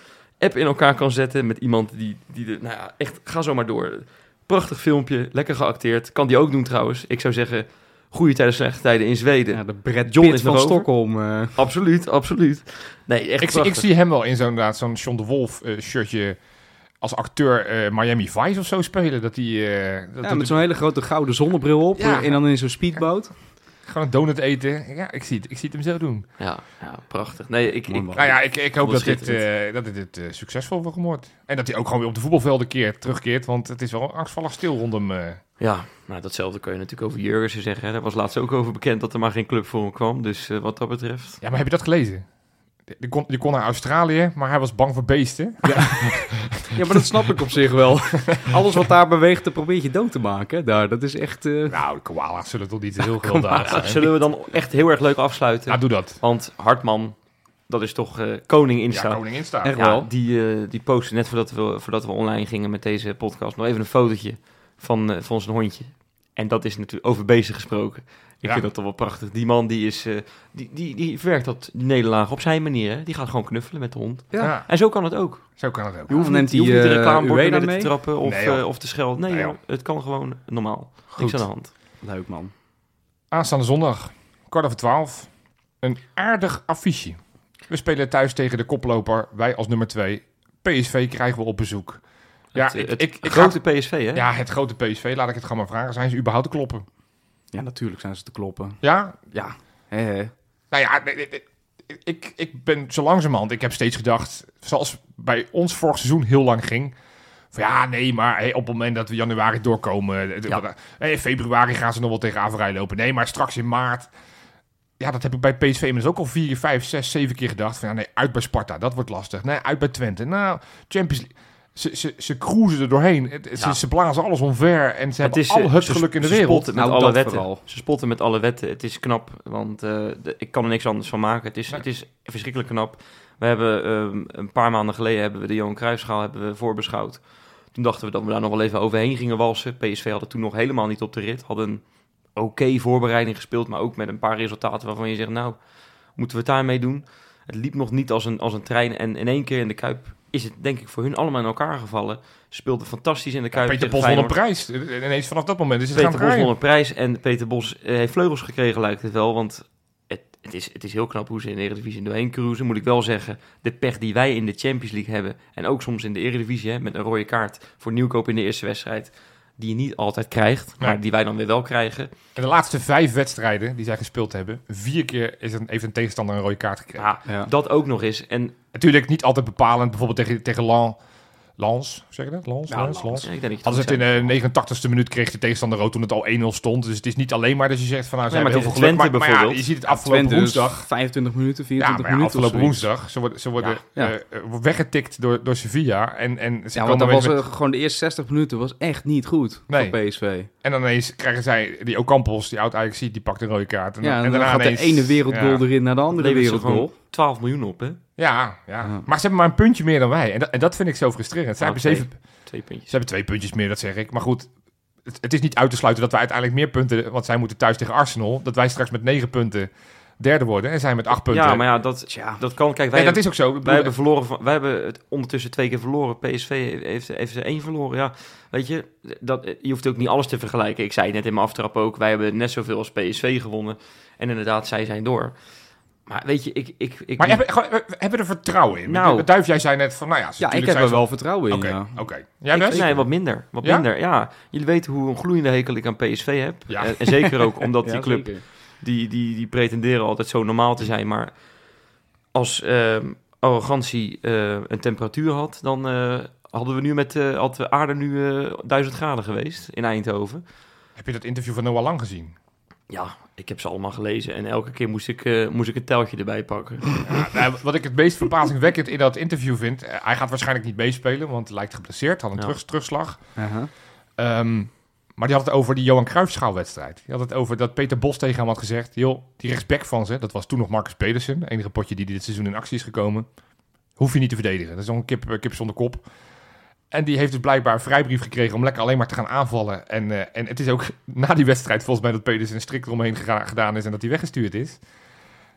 app in elkaar kan zetten, met iemand die, die de, nou ja, echt, ga zo maar door. Prachtig filmpje, lekker geacteerd. Kan die ook doen trouwens. Ik zou zeggen, goede tijden, slechte tijden in Zweden. Ja, de Brad John Pitt is van. Stockholm. eh. Absoluut, absoluut. Nee, echt Ik, zie- ik zie hem wel in zo'n zo'n John de Wolf eh, shirtje als acteur eh, Miami Vice of zo spelen. Dat hij eh, dat Ja, met zo'n hele grote gouden zonnebril op. Ja. En dan in zo'n speedboot. Gewoon een donut eten. Ja, ik zie het, ik zie het hem zo doen. Ja, ja, prachtig. Nee, ik, Mooi ik. Nou ja, ik, ik hoop dat dit, eh, dat dit, eh, succesvol wordt. En dat hij ook gewoon weer op de voetbalvelden keert, terugkeert. Want het is wel angstvallig stil rondom... eh ja, nou, datzelfde kun je natuurlijk over Jurgensen zeggen. Hè. Daar was laatst ook over bekend dat er maar geen club voor hem kwam. Dus eh, wat dat betreft... Ja, maar heb je dat gelezen? Die kon, die kon naar Australië, maar hij was bang voor beesten. Ja, (laughs) maar dat snap ik op zich wel. (laughs) Alles wat daar beweegt, dat probeer je dood te maken. Daar, dat is echt... eh, Nou, de koala's zullen toch niet heel gewelddadig Ja, zijn? zullen we dan echt heel erg leuk afsluiten? Ja, doe dat. Want Hartman, dat is toch eh, koning Ja, Insta. koningin staat. Echt Ja, wel. die, eh, die postte net voordat we, voordat we online gingen met deze podcast nog even een fotootje van, eh, van zijn hondje. En dat is natuurlijk over bezig gesproken. Ik Ja. vind dat toch wel prachtig. Die man die is, eh, die, die, die verwerkt dat die nederlaag op zijn manier. Hè? Die gaat gewoon knuffelen met de hond. Ja. Ja. En zo kan het ook. zo kan het ook. Je hoeft neemt je hoeft hij, niet de eh, naar mee? te trappen of, Nee, eh, of te schelden. Nee, Nee, joh. joh. het kan gewoon normaal. Niks Goed. aan de hand. Leuk, man. Aanstaande zondag, kwart over twaalf, een aardig affiche. We spelen thuis tegen de koploper, wij als nummer twee. PSV krijgen we op bezoek. Ja, het, eh, ik, het ik, ik grote PSV, hè? ja, het grote PSV, laat ik het gewoon maar vragen. Zijn ze überhaupt te kloppen? Ja, natuurlijk zijn ze te kloppen. Ja? Ja. Nou ja, ik, ik ben zo langzamerhand, ik heb steeds gedacht, zoals bij ons vorig seizoen heel lang ging... Van ja, nee, maar hey, op het moment dat we januari doorkomen... Ja. eh, In februari gaan ze nog wel tegen Averij lopen. Nee, maar straks in maart... Ja, dat heb ik bij PSV inmiddels ook al vier, vijf, zes, zeven keer gedacht. Van ja, nee, uit bij Sparta, dat wordt lastig. Nee, uit bij Twente. Nou, Champions League. Ze, ze, ze cruisen er doorheen. Het- Ja. Ze, ze blazen alles omver en ze hebben is, al eh, het ze- geluk in de ze wereld. spotten met Nou, alle wetten. vooral. Ze spotten met alle wetten. Het is knap, want eh, de- ik kan er niks anders van maken. Het is, Nee. het is verschrikkelijk knap. We hebben ehm, een paar maanden geleden hebben we de Johan Cruijffschaal hebben we voorbeschouwd. Toen dachten we dat we daar nog wel even overheen gingen walsen. PSV had het toen nog helemaal niet op de rit. Hadden een oké voorbereiding gespeeld, maar ook met een paar resultaten waarvan je zegt, nou, moeten we het daarmee doen? Het liep nog niet als een, als een trein. En in één keer in de Kuip is het denk ik voor hun allemaal in elkaar gevallen. Ze speelden fantastisch in de Kuip Peter tegen Bos won een prijs. En ineens vanaf dat moment is het Peter Bos won een prijs en Peter Bos eh, heeft vleugels gekregen, lijkt het wel. Want het, het, is, het is heel knap hoe ze in de Eredivisie doorheen cruisen. Moet ik wel zeggen, de pech die wij in de Champions League hebben... en ook soms in de Eredivisie hè, met een rode kaart voor nieuwkoop in de eerste wedstrijd... die je niet altijd krijgt, maar die wij dan weer wel krijgen. In de laatste vijf wedstrijden die zij gespeeld hebben, vier keer is een, heeft een tegenstander een rode kaart gekregen. Ja, Ja. Dat ook nog eens. En Natuurlijk niet altijd bepalend. Bijvoorbeeld tegen, tegen Lan, Lans, zeg je dat? Lans, Ja, Lans, Lans. Ja, Hadden goed het in de 89ste minuut kreeg de tegenstander rood toen het al 1-0 stond. Dus het is niet alleen maar dat je zegt van nou, ze Nee, hebben heel veel geluk. tegen Maar, Twente maar ja, je bijvoorbeeld. ziet het afgelopen Twente woensdag. 25 minuten, Ja, 24 maar ja, minuten. afgelopen woensdag. Ze worden, ze worden Ja. eh, eh, weggetikt door, door Sevilla. En, en, ze Ja, komen want dan was met- er gewoon de eerste 60 minuten was echt niet goed Nee. voor PSV. en dan ineens krijgen zij die Ocampos, die oud ajax die pakt een rode kaart. En, Ja, en dan daarna gaat de ene wereldgoal ja. erin naar de andere wereldgoal. Gewoon 12 miljoen op, hè? Ja, ja, Ja. maar ze hebben maar een puntje meer dan wij. En dat, en dat vind ik zo frustrerend. Ze, Nou, hebben zeven, Twee puntjes. ze hebben twee puntjes meer, dat zeg ik. Maar goed, het, het is niet uit te sluiten dat wij uiteindelijk meer punten... Want zij moeten thuis tegen Arsenal. Dat wij straks met negen punten derde worden. En zij met acht punten. Ja, maar ja, dat, Tja. dat kan. Kijk, wij Nee, dat hebben- is ook zo. Wij hebben, verloren van, wij hebben het ondertussen twee keer verloren. PSV heeft, heeft er één verloren. Ja, weet je, dat, je hoeft ook niet alles te vergelijken. Ik zei het net in mijn aftrap ook. Wij hebben net zoveel als PSV gewonnen. En inderdaad, zij zijn door. Maar weet je, ik... ik, ik Maar hebben, gewoon- we hebben er vertrouwen in. Nou. Duif, jij zei net van, nou ja... Ja, ik heb zijn er wel vertrouwen in, Oké, ja. oké. Jij ik- best? nee, wat minder. Wat Ja? minder, ja. Jullie weten hoe een gloeiende hekel ik aan PSV heb. Ja. En, en zeker ook omdat (laughs) die club, zeker. die, die, die pretenderen altijd zo normaal te zijn. Maar als ehm, arrogantie eh, een temperatuur had, dan eh, hadden we nu met eh, had de aarde nu eh 1000 graden geweest in Eindhoven. Heb je dat interview van Noah Lang gezien? Ja, ik heb ze allemaal gelezen en elke keer moest ik, eh, moest ik een teltje erbij pakken. Ja, nou, (laughs) wat ik het meest verbazingwekkend in dat interview vind... eh, hij gaat waarschijnlijk niet meespelen, want hij lijkt geblesseerd. Had een Ja. terug, terugslag. Aha. Ehm, maar die had het over die Johan Cruijffschaalwedstrijd. Die had het over dat Peter Bos tegen hem had gezegd... joh, die rechtsback van ze, dat was toen nog Marcus Pedersen... de enige potje die dit seizoen in actie is gekomen... hoef je niet te verdedigen. Dat is nog een kip, eh, kip zonder kop. En die heeft dus blijkbaar een vrijbrief gekregen... om lekker alleen maar te gaan aanvallen. En, eh, en het is ook (laughs) na die wedstrijd volgens mij... dat Pedersen een strik eromheen gedaan is... en dat hij weggestuurd is.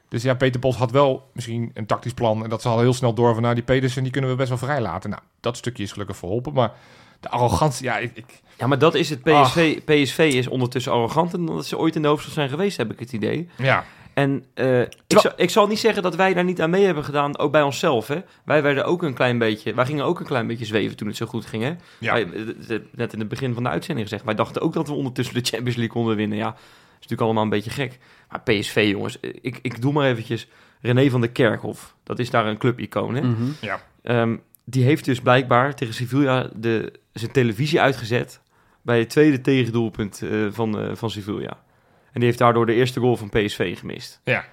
Dus ja, Peter Bos had wel misschien een tactisch plan... en dat ze al heel snel door van... nou, die Pedersen die kunnen we best wel vrij laten. Nou, dat stukje is gelukkig verholpen, maar... De arrogantie, ja, ik, ik, Ja, maar dat is het. PSV, PSV is ondertussen arroganter dan dat ze ooit in de hoofdstad zijn geweest, heb ik het idee. ja, En eh, ik, zal, ik zal niet zeggen dat wij daar niet aan mee hebben gedaan, ook bij onszelf. Hè? Wij werden ook een klein beetje, wij gingen ook een klein beetje zweven toen het zo goed ging. Hè? Ja. Wij, eh, eh, net in het begin van de uitzending gezegd, wij dachten ook dat we ondertussen de Champions League konden winnen. Ja, dat is natuurlijk allemaal een beetje gek. Maar PSV, jongens, ik, ik doe maar eventjes René van der Kerkhof. Dat is daar een clubicoon. Hè? Mhm. Ehm, die heeft dus blijkbaar tegen Sevilla de, zijn televisie uitgezet bij het tweede tegendoelpunt eh, van, eh, van Sevilla. En die heeft daardoor de eerste goal van PSV gemist. Ja.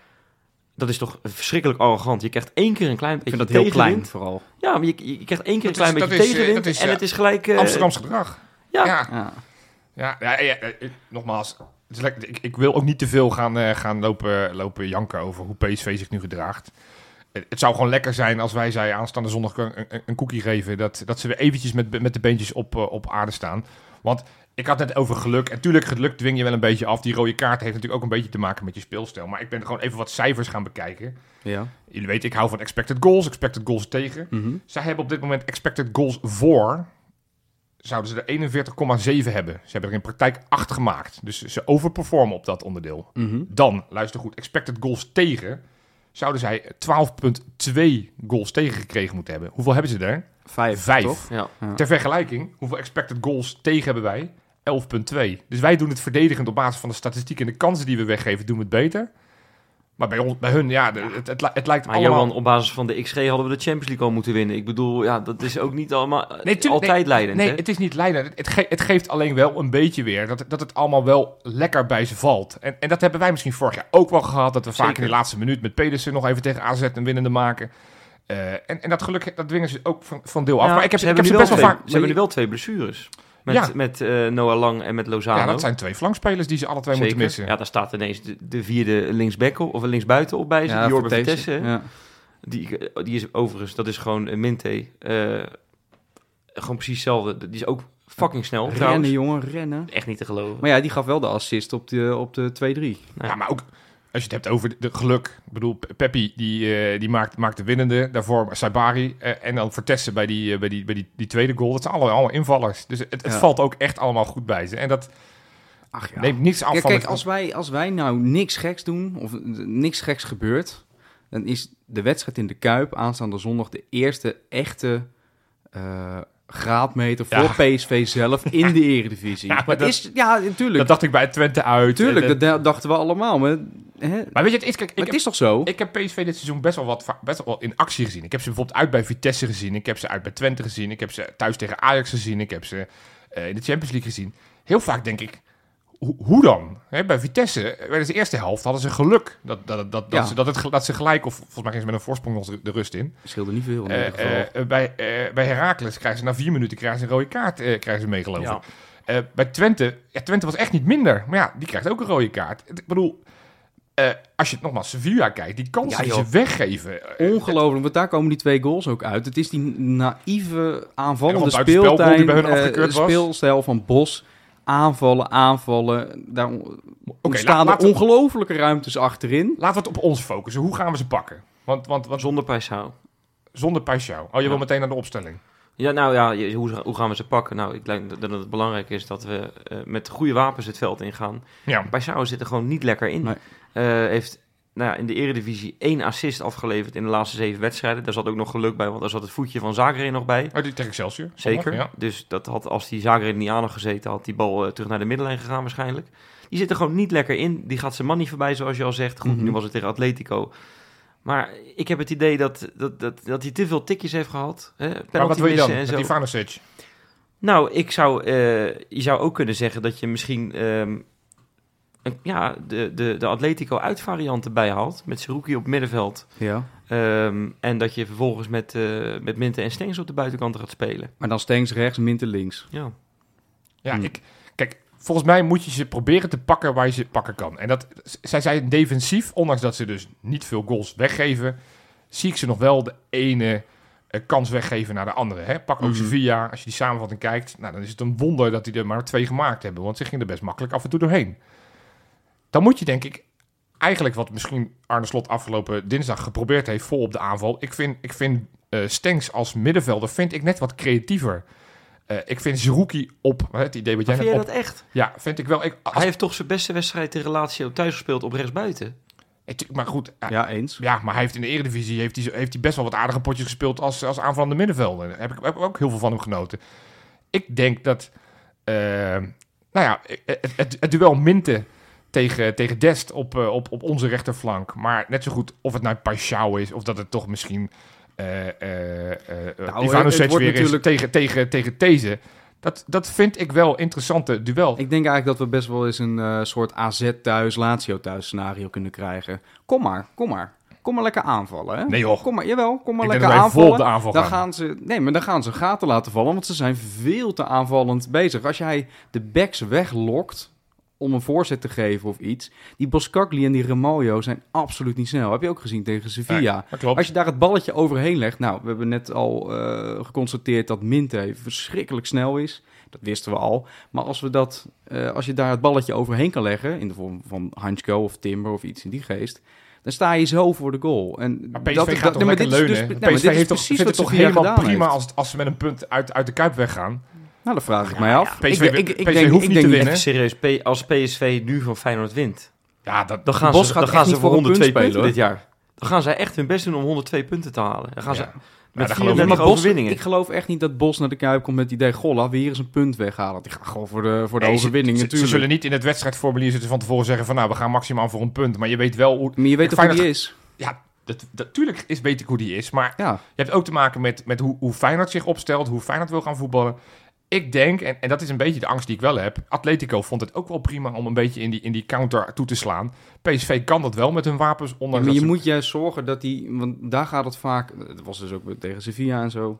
Dat is toch verschrikkelijk arrogant. Je krijgt één keer een klein Ik beetje vind dat heel klein, vooral. Ja, maar je, je krijgt één keer een klein is- beetje is, eh, tegenwind is, en het is gelijk... eh, Amsterdams gedrag. ja. Ja, Ja. ja, ja, ja, ja, eh, nogmaals. Het is lekker, ik, ik wil ook niet te veel gaan, eh, gaan lopen, lopen janken over hoe PSV zich nu gedraagt. Het, het zou gewoon lekker zijn als wij zij aanstaande zondag een, een, een cookie geven. Dat, dat ze weer eventjes met, met de beentjes op, op aarde staan. Want ik had het over geluk. En tuurlijk, geluk dwing je wel een beetje af. Die rode kaart heeft natuurlijk ook een beetje te maken met je speelstijl. Maar ik ben gewoon even wat cijfers gaan bekijken. Ja. Jullie weten, ik hou van expected goals, expected goals tegen. Mhm. Zij hebben op dit moment expected goals voor. Zouden ze er 41,7 hebben. Ze hebben er in praktijk 8 gemaakt. Dus ze overperformen op dat onderdeel. Mhm. Dan, luister goed, expected goals tegen. Zouden zij 12,2 goals tegen gekregen moeten hebben. Hoeveel hebben ze er? Vijf, Vijf. toch? Ja. Ja. Ter vergelijking, hoeveel expected goals tegen hebben wij? 11,2. Dus wij doen het verdedigend op basis van de statistiek en de kansen die we weggeven, doen we het beter. Maar bij, ons, bij hun, ja, het, het, het lijkt Maar allemaal... Johan, op basis van de XG hadden we de Champions League al moeten winnen. Ik bedoel, ja, dat is ook niet allemaal eh, Nee, tuurlijk, altijd leidend. Nee, hè? het is niet leidend. Het, het, ge- het geeft alleen wel een beetje weer dat, dat het allemaal wel lekker bij ze valt. En, en dat hebben wij misschien vorig jaar ook wel gehad. Dat we vaak in de laatste minuut met Pedersen nog even tegen AZ een winnende maken. Eh, en, en dat geluk, dat dwingen ze ook van, van deel af. Ja, maar ik heb ze ik heb ze best wel vaak... Ze hebben nu wel twee blessures. Met, Ja. met eh, Noah Lang en met Lozano. Ja, dat zijn twee flankspelers die ze alle twee Zeker. moeten missen. Ja, daar staat ineens de, de vierde linksback op, of een linksbuiten op bij ze. die Jorbe Vitesse. Ja. Die, eh, die is overigens, dat is gewoon een Minte. eh, gewoon precies hetzelfde. Die is ook fucking snel Rennen, trouwens. jongen, rennen. Echt niet te geloven. Maar ja, die gaf wel de assist op de, op de 2-3. Ja. Ja, maar ook als je het hebt over de, geluk. Ik bedoel, Pe- Peppi die, eh, die maakt, maakt de winnende. Daarvoor Saibari. eh, en dan Vertessen bij, die, eh, bij, die, bij die, die tweede goal. Dat zijn allemaal, allemaal invallers. Dus het, het Ja. valt ook echt allemaal goed bij ze. En dat Ach ja. neemt niets af Kijk, van... kijk het- als, wij, als wij nou niks geks doen, of niks geks gebeurt, dan is de wedstrijd in de Kuip aanstaande zondag de eerste echte graadmeter voor Ja. PSV zelf (laughs) in de eredivisie. Ja, maar dat- is, ja, natuurlijk. dat dacht ik bij Twente uit. Tuurlijk, dat da- dachten we allemaal. Maar, hè, maar weet je, het is, kijk, ik, maar heb, het is toch zo? ik heb PSV dit seizoen best wel, wat, best wel in actie gezien. Ik heb ze bijvoorbeeld uit bij Vitesse gezien. Ik heb ze uit bij Twente gezien. Ik heb ze thuis tegen Ajax gezien. Ik heb ze eh, in de Champions League gezien. Heel vaak denk ik, ho- hoe dan? Hè, bij Vitesse, eh, bij de eerste helft hadden ze geluk dat, dat, dat, dat, Ja. ze, dat, het, dat ze gelijk, of volgens mij gingen ze met een voorsprong nog de rust in. scheelde niet veel in Eh, ieder geval. bij, eh, bij Heracles krijgen ze na vier minuten krijgen ze een rode kaart eh, krijgen ze meegelopen. Ja. Eh, bij Twente, ja, Twente was echt niet minder. Maar ja, die krijgt ook een rode kaart. Ik bedoel, eh, als je nogmaals Sevilla kijkt, die kansen Ja, die ze weggeven. eh, Ongelooflijk, want daar komen die twee goals ook uit. Het is die naïeve aanvallende die bij hun eh, afgekeurd was. speelstijl van Bos. Aanvallen, aanvallen. Daar ontstaan laat- er ongelofelijke ruimtes achterin. Laten we het op ons focussen. Hoe gaan we ze pakken? Want, want, want Zonder Paisao. zonder Paixão. Oh, je Ja. wil meteen naar de opstelling. Ja, nou ja, je- hoe, hoe gaan we ze pakken? Nou, ik denk dat het belangrijk is dat we eh, met goede wapens het veld ingaan. Ja, Paisao zit er gewoon niet lekker in. Nee. Eh, heeft nou ja, in de eredivisie één assist afgeleverd in de laatste zeven wedstrijden. Daar zat ook nog geluk bij, want daar zat het voetje van Zagreb nog bij. oh, die tegen Excelsior. Zeker. zondag, Ja. Dus dat had, als die Zagreb niet aan had gezeten, had die bal eh, terug naar de middenlijn gegaan waarschijnlijk. Die zit er gewoon niet lekker in. Die gaat zijn man niet voorbij, zoals je al zegt. Goed, Mhm. nu was het tegen Atletico. Maar ik heb het idee dat, dat, dat, dat hij te veel tikjes heeft gehad. Hè? Maar wat Penalty wil je dan missen en zo. Ivanovic? Nou, ik zou, eh, je zou ook kunnen zeggen dat je misschien ehm, een, ja, de, de, de Atletico uitvariant erbij haalt. Met Seruki op middenveld. Ja. Ehm, en dat je vervolgens met, eh met Minte en Stengs op de buitenkant gaat spelen. Maar dan Stengs rechts, Minte links. Ja. Ja, Hmm. ik, kijk, volgens mij moet je ze proberen te pakken waar je ze pakken kan. En dat, zij zijn defensief, ondanks dat ze dus niet veel goals weggeven, zie ik ze nog wel de ene eh, kans weggeven naar de andere. Hè? Pak ook. Sevilla, als je die samenvatting kijkt, nou, dan is het een wonder dat die er maar twee gemaakt hebben, want ze gingen er best makkelijk af en toe doorheen. Dan moet je denk ik eigenlijk wat misschien Arne Slot afgelopen dinsdag geprobeerd heeft vol op de aanval. Ik vind, ik vind eh Stenks als middenvelder vind ik net wat creatiever. Eh, ik vind Zerouki op hè, het idee wat jij net vind jij dat echt? ja, vind ik wel. Ik, als, Hij heeft toch zijn beste wedstrijd tegen Lazio thuis gespeeld op rechtsbuiten. het- maar goed, ja. Ja, eens. ja, maar hij heeft in de Eredivisie heeft hij, heeft hij best wel wat aardige potjes gespeeld als, als aanvallende middenvelder. Daar heb ik, heb ik ook heel veel van hem genoten. Ik denk dat, eh, nou ja, het, het, het duel Minte tegen, tegen Dest op, eh, op, op onze rechterflank. Maar net zo goed of het nou Paixão is of dat het toch misschien eh eh eh Nou, Ivanovic weer natuurlijk- is tegen, tegen, tegen These. Dat, dat vind ik wel interessante duel. Ik denk eigenlijk dat we best wel eens een eh, soort AZ thuis, Lazio thuis scenario kunnen krijgen. Kom maar, kom maar. Kom maar lekker aanvallen, hè? Nee joh, Kom maar, jawel, kom maar ik lekker vol aanvallen. de aanval Dan gaan. gaan ze, nee, maar dan gaan ze gaten laten vallen, want ze zijn veel te aanvallend bezig. Als jij de backs weglokt om een voorzet te geven of iets, die Boscagli en die Remojo zijn absoluut niet snel. Heb je ook gezien tegen Sevilla. Als je daar het balletje overheen legt, nou, we hebben net al eh, geconstateerd dat Minte verschrikkelijk snel is. Dat wisten we al. Maar als, we dat, eh, als je daar het balletje overheen kan leggen, in de vorm van Hansko of Timber of iets in die geest, dan sta je zo voor de goal. En Maar PSV dat, gaat dat- toch nee, lekker leunen? dus- nee, PSV heeft toch, precies het toch helemaal prima heeft. als, als ze met een punt uit, uit de Kuip weggaan? Nou, dat vraag ik Ja, mij ja, af. PSV ik, ik, ik PSV denk, hoeft ik niet denk te winnen. Even serieus, als PSV nu van Feyenoord wint, Ja, dat, dan gaan Bos ze, dan gaan ze voor voor een 102 punt punten spelen, dit jaar. Dan gaan zij echt hun best doen om 102 punten te halen. Dan gaan ze Ja. met daar geloof ik 34 maar Bos, overwinningen. ik geloof echt niet dat Bos naar de Kuip komt met het idee... Goh, laten we hier eens een punt weghalen. Die gaat gewoon voor de, voor de Nee, ze- overwinning ze, natuurlijk. Ze zullen niet in het wedstrijdformulier zitten van tevoren zeggen van nou, we gaan maximaal voor een punt. Maar je weet wel hoe... Maar je weet toch hoe die is? Ja, dat, natuurlijk is, weet ik hoe die is. Maar Ja. je hebt ook te maken met, met hoe, hoe Feyenoord zich opstelt, hoe Feyenoord wil gaan voetballen. Ik denk, en, en dat is een beetje de angst die ik wel heb. Atletico vond het ook wel prima om een beetje in die, in die counter toe te slaan. PSV kan dat wel met hun wapens. Ja, Ondanks maar je ze- moet juist zorgen dat die, want daar gaat het vaak, dat was dus ook tegen Sevilla en zo.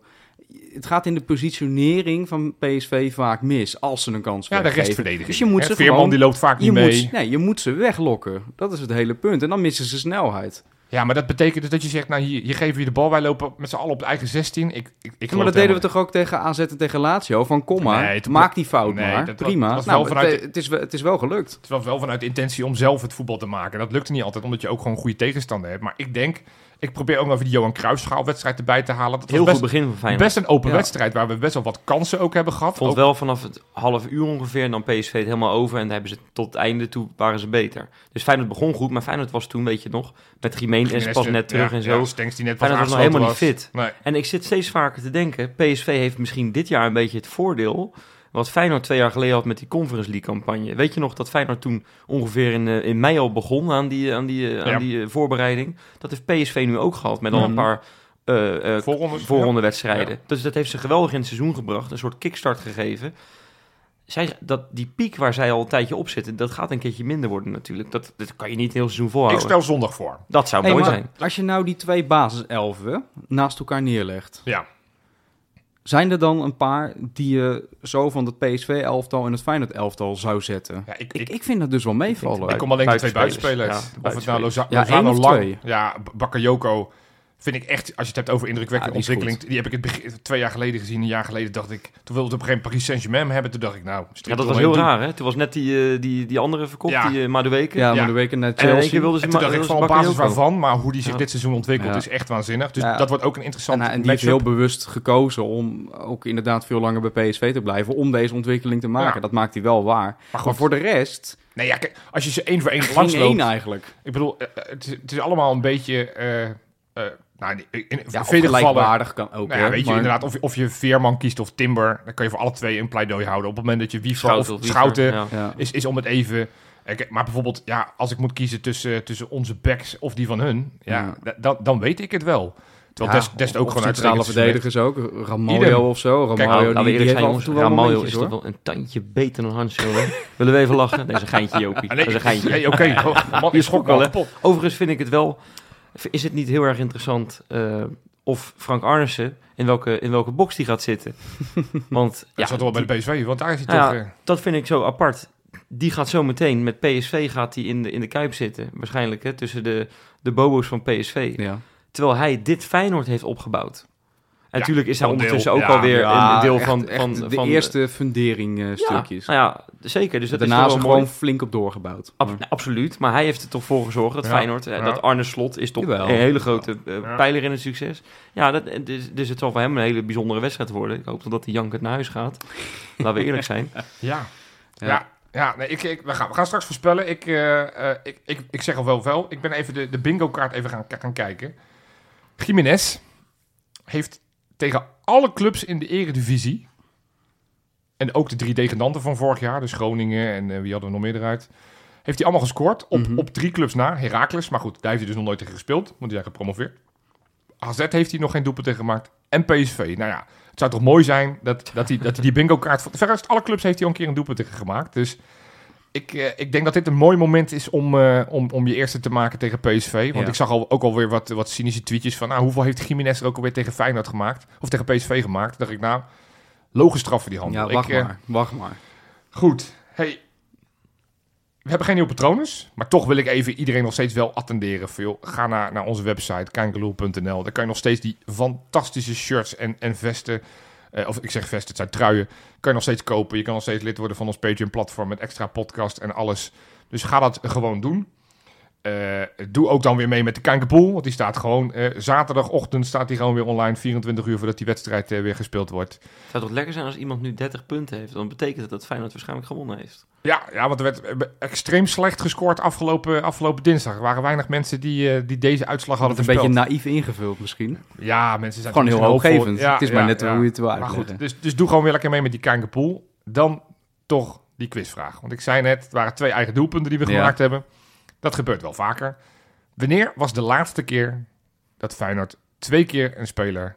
Het gaat in de positionering van PSV vaak mis als ze een kans ja, de restverdediging. Dus je moet Hè, ze Veerman gewoon- die loopt vaak Je niet mee. moet, nee, je moet ze weglokken. Dat is het hele punt. En dan missen ze snelheid. Ja, maar dat betekent dus dat je zegt, nou hier, hier geven we je de bal. Wij lopen met z'n allen op de eigen 16. Ik, ik, ik maar dat deden we toch ook tegen AZ en tegen Lazio? Van kom maar, Nee, maak die fout nee, maar. dat Prima. dat nou, vanuit het, is, wel- het is wel gelukt. Het was wel vanuit de intentie om zelf het voetbal te maken. Dat lukte niet altijd, omdat je ook gewoon goede tegenstander hebt. Maar ik denk, ik probeer ook nog even die Johan Cruijffschaal-wedstrijd erbij te halen. Dat Heel was goed best, begin van Feyenoord. best een open Ja. wedstrijd, waar we best wel wat kansen ook hebben gehad. vond Ook- wel vanaf het half uur ongeveer en dan PSV het helemaal over. En dan hebben ze tot het einde toe waren ze beter. Dus Feyenoord begon goed, maar Feyenoord was toen, weet je nog, met Jiménez Jiménez, pas net terug ja, en zo. Ja, Stenks die net Feyenoord was nog helemaal niet fit. Nee. En ik zit steeds vaker te denken, PSV heeft misschien dit jaar een beetje het voordeel... wat Feyenoord twee jaar geleden had met die Conference League campagne. Weet je nog dat Feyenoord toen ongeveer in, eh, in mei al begon aan die, aan die, eh, Ja. aan die eh, voorbereiding? Dat heeft PSV nu ook gehad met al een Mhm. paar eh, eh, Voorrondes, voorrondewedstrijden. Ja. Dus dat heeft ze geweldig in het seizoen gebracht. Een soort kickstart gegeven. Zij, dat, die piek waar zij al een tijdje op zitten, dat gaat een keertje minder worden natuurlijk. Dat, dat kan je niet het hele seizoen Ik volhouden. stel zondag voor. Dat zou Hey, mooi maar zijn. Als je nou die twee basiselfen naast elkaar neerlegt, Ja. Zijn er dan een paar die je zo van het PSV-elftal en het Feyenoord-elftal zou zetten? ja ik, Ik, vind dat dus wel meevallen. ik kom alleen de twee buitenspelers. Ja, of het nou Loza Ja, Lozano of Lang... Ja, Bakayoko vind ik echt... Als je het hebt over indrukwekkende Ja, die is ontwikkeling... Die heb ik het begin, twee jaar geleden gezien. Een jaar geleden dacht ik... Toen wilde het op een gegeven moment Paris Saint-Germain hebben. Toen dacht ik, nou... Ja, dat was heel doen. raar, hè? Toen was net die, eh, die, die andere verkocht, Ja. die uh, Madueke. ja, maar Ja. de weken net En in Chelsea. keer wilden ze En toen dacht ik van op basis waarvan, maar hoe die zich Ja. dit seizoen ontwikkelt Ja. is echt waanzinnig. Dus Ja. dat wordt ook een En, interessant hij- en die heeft heel bewust gekozen om ook inderdaad veel langer bij PSV te blijven. Om deze ontwikkeling te maken. Ja. Dat maakt hij wel waar. Maar voor de rest, nee, ja, kijk, als je ze één voor één langs één loopt... eigenlijk. Ik bedoel, eh, eh, het is, het is allemaal een beetje... eh, eh, nou, in, in Ja, of vele gevallen... gelijkwaardig kan ook. Nou ja, hè, weet je inderdaad, of, je- of je Veerman kiest of Timber, dan kan je voor alle twee een pleidooi houden. Op het moment dat je Wiever Schouten of Schouten ja. Ja. is, is om het even... Maar bijvoorbeeld, ja, als ik moet kiezen tussen, tussen onze backs of die van hun, ja, Ja. da- dan, dan weet ik het wel. Terwijl Ja, Dest, ook gewoon centrale verdedigers ook. Ramaljo of zo. Ramaljo, we die, heeft jongens. Ramaljo is toch wel een tandje beter dan Hans, hoor. Willen we even lachen? Nee, dat is een geintje, Jopie. (laughs) Dat is een geintje. nee, oké. (laughs) Man, (laughs) Je schok wel. Overigens vind ik het wel... Is het niet heel erg interessant eh, of Frank Arnissen in welke, in welke box die gaat zitten? (laughs) Want Dat ja, zat wel bij de PSV, want daar is hij Nou toch... ja, eh, dat vind ik zo apart. Die gaat zo meteen met PSV gaat hij in de, in de Kuip zitten. Waarschijnlijk hè, tussen de, de bobo's van PSV. Ja. Terwijl hij dit Feyenoord heeft opgebouwd. En natuurlijk is hij ondertussen deel. ook alweer een deel echt- van, echt van, de van eerste fundering ja, stukjes. Nou ja, zeker. Dus dat Daarna is er wel gewoon flink op doorgebouwd. Ab- nee, absoluut. Maar hij heeft er toch voor gezorgd dat Feyenoord, eh, dat Arne Slot is toch Jawel. een hele grote eh, pijler in het succes. Ja, dat, eh, dus, dus het zal voor hem een hele bijzondere wedstrijd worden. Ik hoop dat die Jankert naar huis gaat. (laughs) Laten we eerlijk zijn. Ja. Ja. Ja, nee, ik, ik, we, gaan, we gaan straks voorspellen. Ik, ik, ik, ik zeg al wel wel. Ik ben even de, de bingo kaart even gaan, gaan kijken. Jiménez heeft tegen alle clubs in de eredivisie... en ook de drie degradanten van vorig jaar... dus Groningen en eh, wie hadden we nog meer eruit... heeft hij allemaal gescoord op, Mhm. op drie clubs na. Heracles, maar goed, daar heeft hij dus nog nooit tegen gespeeld. Want die zijn gepromoveerd. AZ heeft hij nog geen doelpunt tegen gemaakt. En PSV. Nou ja, het zou toch mooi zijn dat, dat, hij, dat hij die bingo kaart... Veruit alle clubs heeft hij al een keer een doelpunt tegen gemaakt. Dus ik, eh, ik denk dat dit een mooi moment is om, eh, om, om je eerste te maken tegen PSV. Want Ja. ik zag al, ook alweer wat, wat cynische tweetjes van... Nou, hoeveel heeft Jiménez er ook alweer tegen Feyenoord gemaakt? Of tegen PSV gemaakt? Dacht ik, nou, logisch straf voor die handel. Ja, wacht ik, eh, maar. Wacht maar. Goed. Hey, we hebben geen nieuwe patronen, maar toch wil ik even iedereen nog steeds wel attenderen. Veel. Ga naar, naar onze website, kangeloel.nl. Daar kan je nog steeds die fantastische shirts en, en vesten, eh, of ik zeg vesten, het zijn truien, kan je nog steeds kopen. Je kan nog steeds lid worden van ons Patreon-platform met extra podcast en alles. Dus ga dat gewoon doen. Eh, doe ook dan weer mee met de Kankerpool, want die staat gewoon eh, zaterdagochtend staat die gewoon weer online, 24 uur voordat die wedstrijd weer gespeeld wordt. Het zou toch lekker zijn als iemand nu 30 punten heeft. Dan betekent het dat Feyenoord waarschijnlijk gewonnen heeft. Ja, ja, want er werd eh, extreem slecht gescoord afgelopen, afgelopen dinsdag. Er waren weinig mensen die, eh, die deze uitslag hadden Een beetje naïef ingevuld misschien. Ja, mensen zijn Gewoon heel hoopgevend. hoopvol. het is maar net ja. hoe je het wil Maar uitleggen. goed, dus, dus doe gewoon weer lekker mee met die Kankerpool. Dan toch die quizvraag. Want ik zei net, het waren twee eigen doelpunten die we gemaakt hebben. Dat gebeurt wel vaker. Wanneer was de laatste keer dat Feyenoord twee keer een speler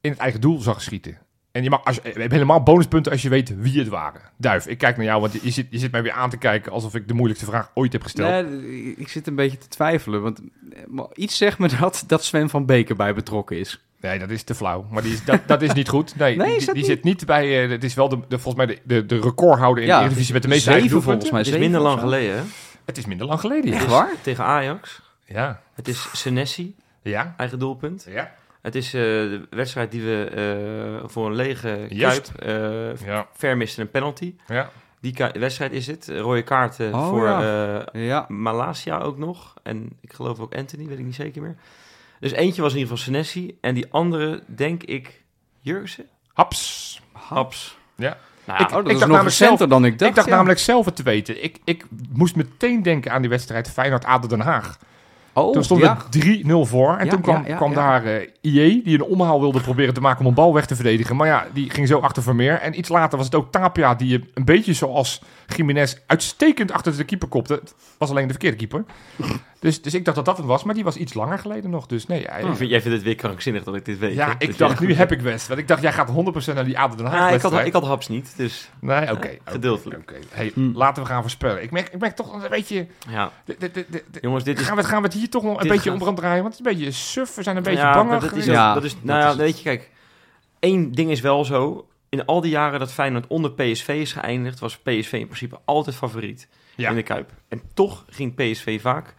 in het eigen doel zag schieten? En je, mag, als je, je hebt helemaal bonuspunten als je weet wie het waren. Duif, ik kijk naar jou, want je zit, je zit mij weer aan te kijken alsof ik de moeilijkste vraag ooit heb gesteld. Nee, ik zit een beetje te twijfelen. Want eh, iets zegt me dat, dat Sven van Beek erbij betrokken is. Nee, dat is te flauw. Maar die is, dat, dat is niet goed. Nee, (laughs) Nee, is die, dat die niet? zit niet bij... eh, het is wel de, de, volgens mij de, de, de recordhouder in Ja, de Eredivisie met de meeste eigen volgens mij. Het is zeven minder lang geleden, hè? Het is minder lang geleden. Echt Ja. waar? Tegen Ajax. Ja. Het is Senesi, Ja. eigen doelpunt. Ja. Het is eh, de wedstrijd die we eh, voor een lege Juist. Kuip eh Ja. ver misten een penalty. Ja. Die wedstrijd is het. Rode kaarten Oh, voor ja. eh, Ja. Malasia ook nog. En ik geloof ook Anthony, weet ik niet zeker meer. Dus eentje was in ieder geval Senesi. En die andere, denk ik, Jurgensen? Haps. Haps. Ja. Nou, Ik- Oh, dat dacht is nog namelijk recenter dan ik dacht. ik dacht ja. namelijk zelf het te weten. Ik, ik moest meteen denken aan die wedstrijd Feyenoord-ADO Den Haag. Oh, toen stond ja. het 3-0 voor. En Ja, toen kwam, ja, ja, kwam ja. daar eh IE, die een omhaal wilde proberen te maken om een bal weg te verdedigen. Maar ja, die ging zo achter Vermeer. En iets later was het ook Tapia, die je een beetje zoals Jiménez uitstekend achter de keeper kopte. Het was alleen de verkeerde keeper. (laughs) dus, dus ik dacht dat dat het was, maar die was iets langer geleden nog. Dus nee, hij- Ik vind- Jij vindt het weer krankzinnig dat ik dit weet. ja, hè? ik Dat dacht, nu heb ik West. Want ik dacht, jij gaat 100% naar die ADO Den Haag Ah, ik, had, ik had Haps niet, dus Nee, oké. Gedeeltelijk. oké. Hey. Laten we gaan voorspellen. Ik merk, ik merk toch een beetje... ja. de- de- de- de- de- Jongens, dit is... gaan, we, gaan we het hier toch nog een dit beetje gaat- om gaan draaien? Want het is een beetje suf. We zijn een beetje ja, bang. dat is, Ja, dat is, dat nou ja, is weet je, kijk. één ding is wel zo. In al die jaren dat Feyenoord onder PSV is geëindigd, was PSV in principe altijd favoriet Ja. in de Kuip. En toch ging PSV vaak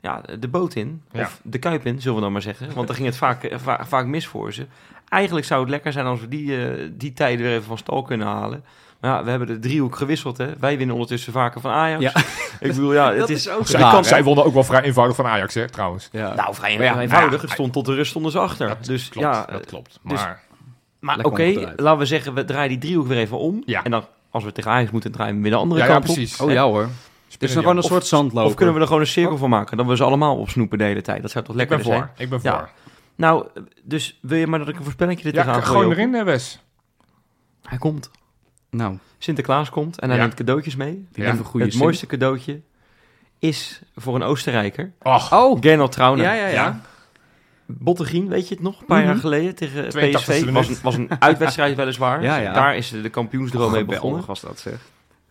ja, de boot in, Ja. of de Kuip in, zullen we dan maar zeggen. Want dan ging het vaak, eh, va- vaak mis voor ze. Eigenlijk zou het lekker zijn als we die, eh, die tijden weer even van stal kunnen halen. Maar ja, we hebben de driehoek gewisseld, hè. Wij winnen ondertussen vaker van Ajax. Ja. (laughs) Ik bedoel, ja, het Dat is... is ook Zij, raar, kan, hè? zij wonnen ook wel vrij eenvoudig van Ajax, hè, trouwens. Ja. Nou, vrij ja, eenvoudig. nou ja, het stond tot de rust stonden ze achter. Dat dus klopt, ja, dat klopt. dus- Maar Maar oké, laten we zeggen, we draaien die driehoek weer even om. Ja. En dan, als we tegen Ajax moeten, draaien we weer de andere ja, ja, kant op. precies. Oh ja hoor. Is nog gewoon een soort zandloper. Of kunnen we er gewoon een cirkel van maken? Dat we ze allemaal opsnoepen de hele tijd. Dat zou toch af. Ik ben lekker voor. zijn? Ik ben Ja. voor. Nou, dus wil je maar dat ik een voorspellingje er Ja, tegenaan gooi hem gooi? erin, hè, Wes. Hij komt. Nou, Sinterklaas komt en hij Ja. neemt cadeautjes mee. Ja. een goede het zin. mooiste cadeautje is voor een Oostenrijker. Och, Oh, Gernot Trauner. ja, ja, ja. ja. Bottegien, weet je het nog? Een paar Mhm. jaar geleden tegen 82e PSV. Was een, was een (laughs) uitwedstrijd weliswaar. Ja, ja. Daar is de kampioensdroom mee begonnen. was dat zeg.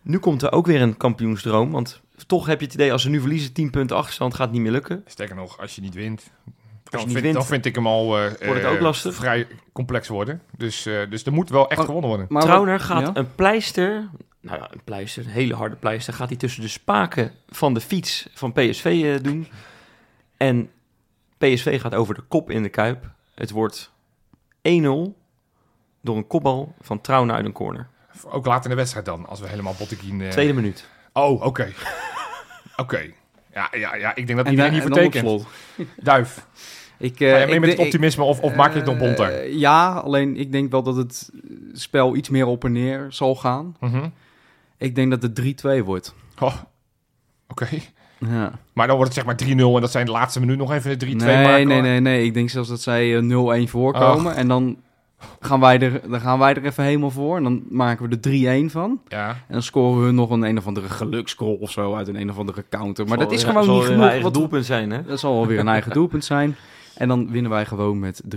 Nu komt er ook weer een kampioensdroom. Want toch heb je het idee, als ze nu verliezen, 10 punten achterstand, gaat het niet meer lukken. Sterker nog, als je niet wint... Dan vind, wint, dan vind ik hem al eh, wordt het eh, ook lastig. vrij complex worden. Dus, eh, dus er moet wel echt Oh. gewonnen worden. Maar Trauner gaat ja? een pleister, nou ja, een pleister, een hele harde pleister, gaat hij tussen de spaken van de fiets van PSV eh, doen. En PSV gaat over de kop in de Kuip. Het wordt 1-0 door een kopbal van Trauner uit een corner. Ook laat in de wedstrijd dan, als we helemaal Botteguin... eh, Tweede minuut. Oh, oké. (laughs) oké. Ja, ja, ja, ik denk dat En, iedereen op vertekent. Duif. (laughs) Ik, Ga eh, jij mee met optimisme of, of maak je het nog bonter? Eh, ja, alleen ik denk wel dat het spel iets meer op en neer zal gaan. Mhm. Ik denk dat het 3-2 wordt. Oh, Oké. (laughs) Ja. Maar dan wordt het zeg maar 3-0 en dat zijn de laatste minuut nog even de 3-2 Nee, maken. nee, nee, nee. Ik denk zelfs dat zij eh, 0-1 voorkomen. En dan gaan, wij er, dan gaan wij er even helemaal voor. En dan maken we er 3-1 van. Ja. En dan scoren we nog een een of andere geluksgoal of zo uit een een of andere counter. Maar dat is gewoon zal niet genoeg. eigen Wat, doelpunt zijn, hè? dat zal wel weer een eigen (laughs) doelpunt zijn. En dan winnen wij gewoon met 3-2.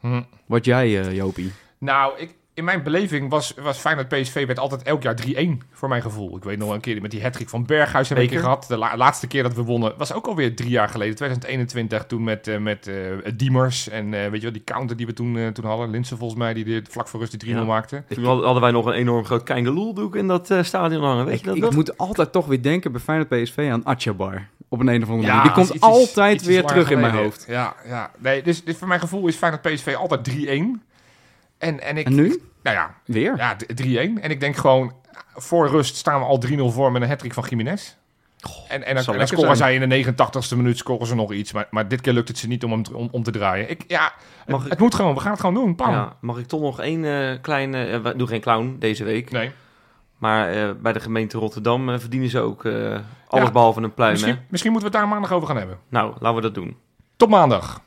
Hm. Wat jij, eh, Jopie? Nou, ik, in mijn beleving was, was Feyenoord PSV werd altijd elk jaar 3-1 voor mijn gevoel. Ik weet nog een keer met die hattrick van Berghuis een keer Beker. gehad. De la- laatste keer dat we wonnen was ook alweer drie jaar geleden, 2021. Toen met, eh, met eh, Diemers en eh, weet je wel, die counter die we toen, toen hadden. Linsen volgens mij, die de, vlak voor rust die 3-0 Ja. maakte. Toen hadden wij nog een enorm groot Keingeloeldoek in dat eh, stadion hangen. Weet Ik, je dat ik nog? moet altijd toch weer denken bij Feyenoord PSV aan Atjabar. Op een, een of andere Ja, manier. Die komt iets altijd iets weer terug in mijn hoofd. Ja, ja. Nee, dus, dus voor mijn gevoel is Feyenoord PSV altijd 3-1. En, en, ik, En nu? Nou ja, Weer? ja, d- 3-1. En ik denk gewoon, voor rust staan we al 3-0 voor met een hattrick van Jiménez. En, en dan, en dan scoren zij in de 89ste minuut scoren ze nog iets. Maar, maar dit keer lukt het ze niet om hem om, om te draaien. Ik, ja, het, ik- moet gewoon. We gaan het gewoon doen. Pam. Ja, mag ik toch nog één eh, kleine... eh, we doen geen clown deze week. Nee. Maar eh, bij de gemeente Rotterdam verdienen ze ook alles Ja. behalve een pluim. Misschien, Hè? misschien moeten we het daar maandag over gaan hebben. Nou, laten we dat doen. Tot maandag.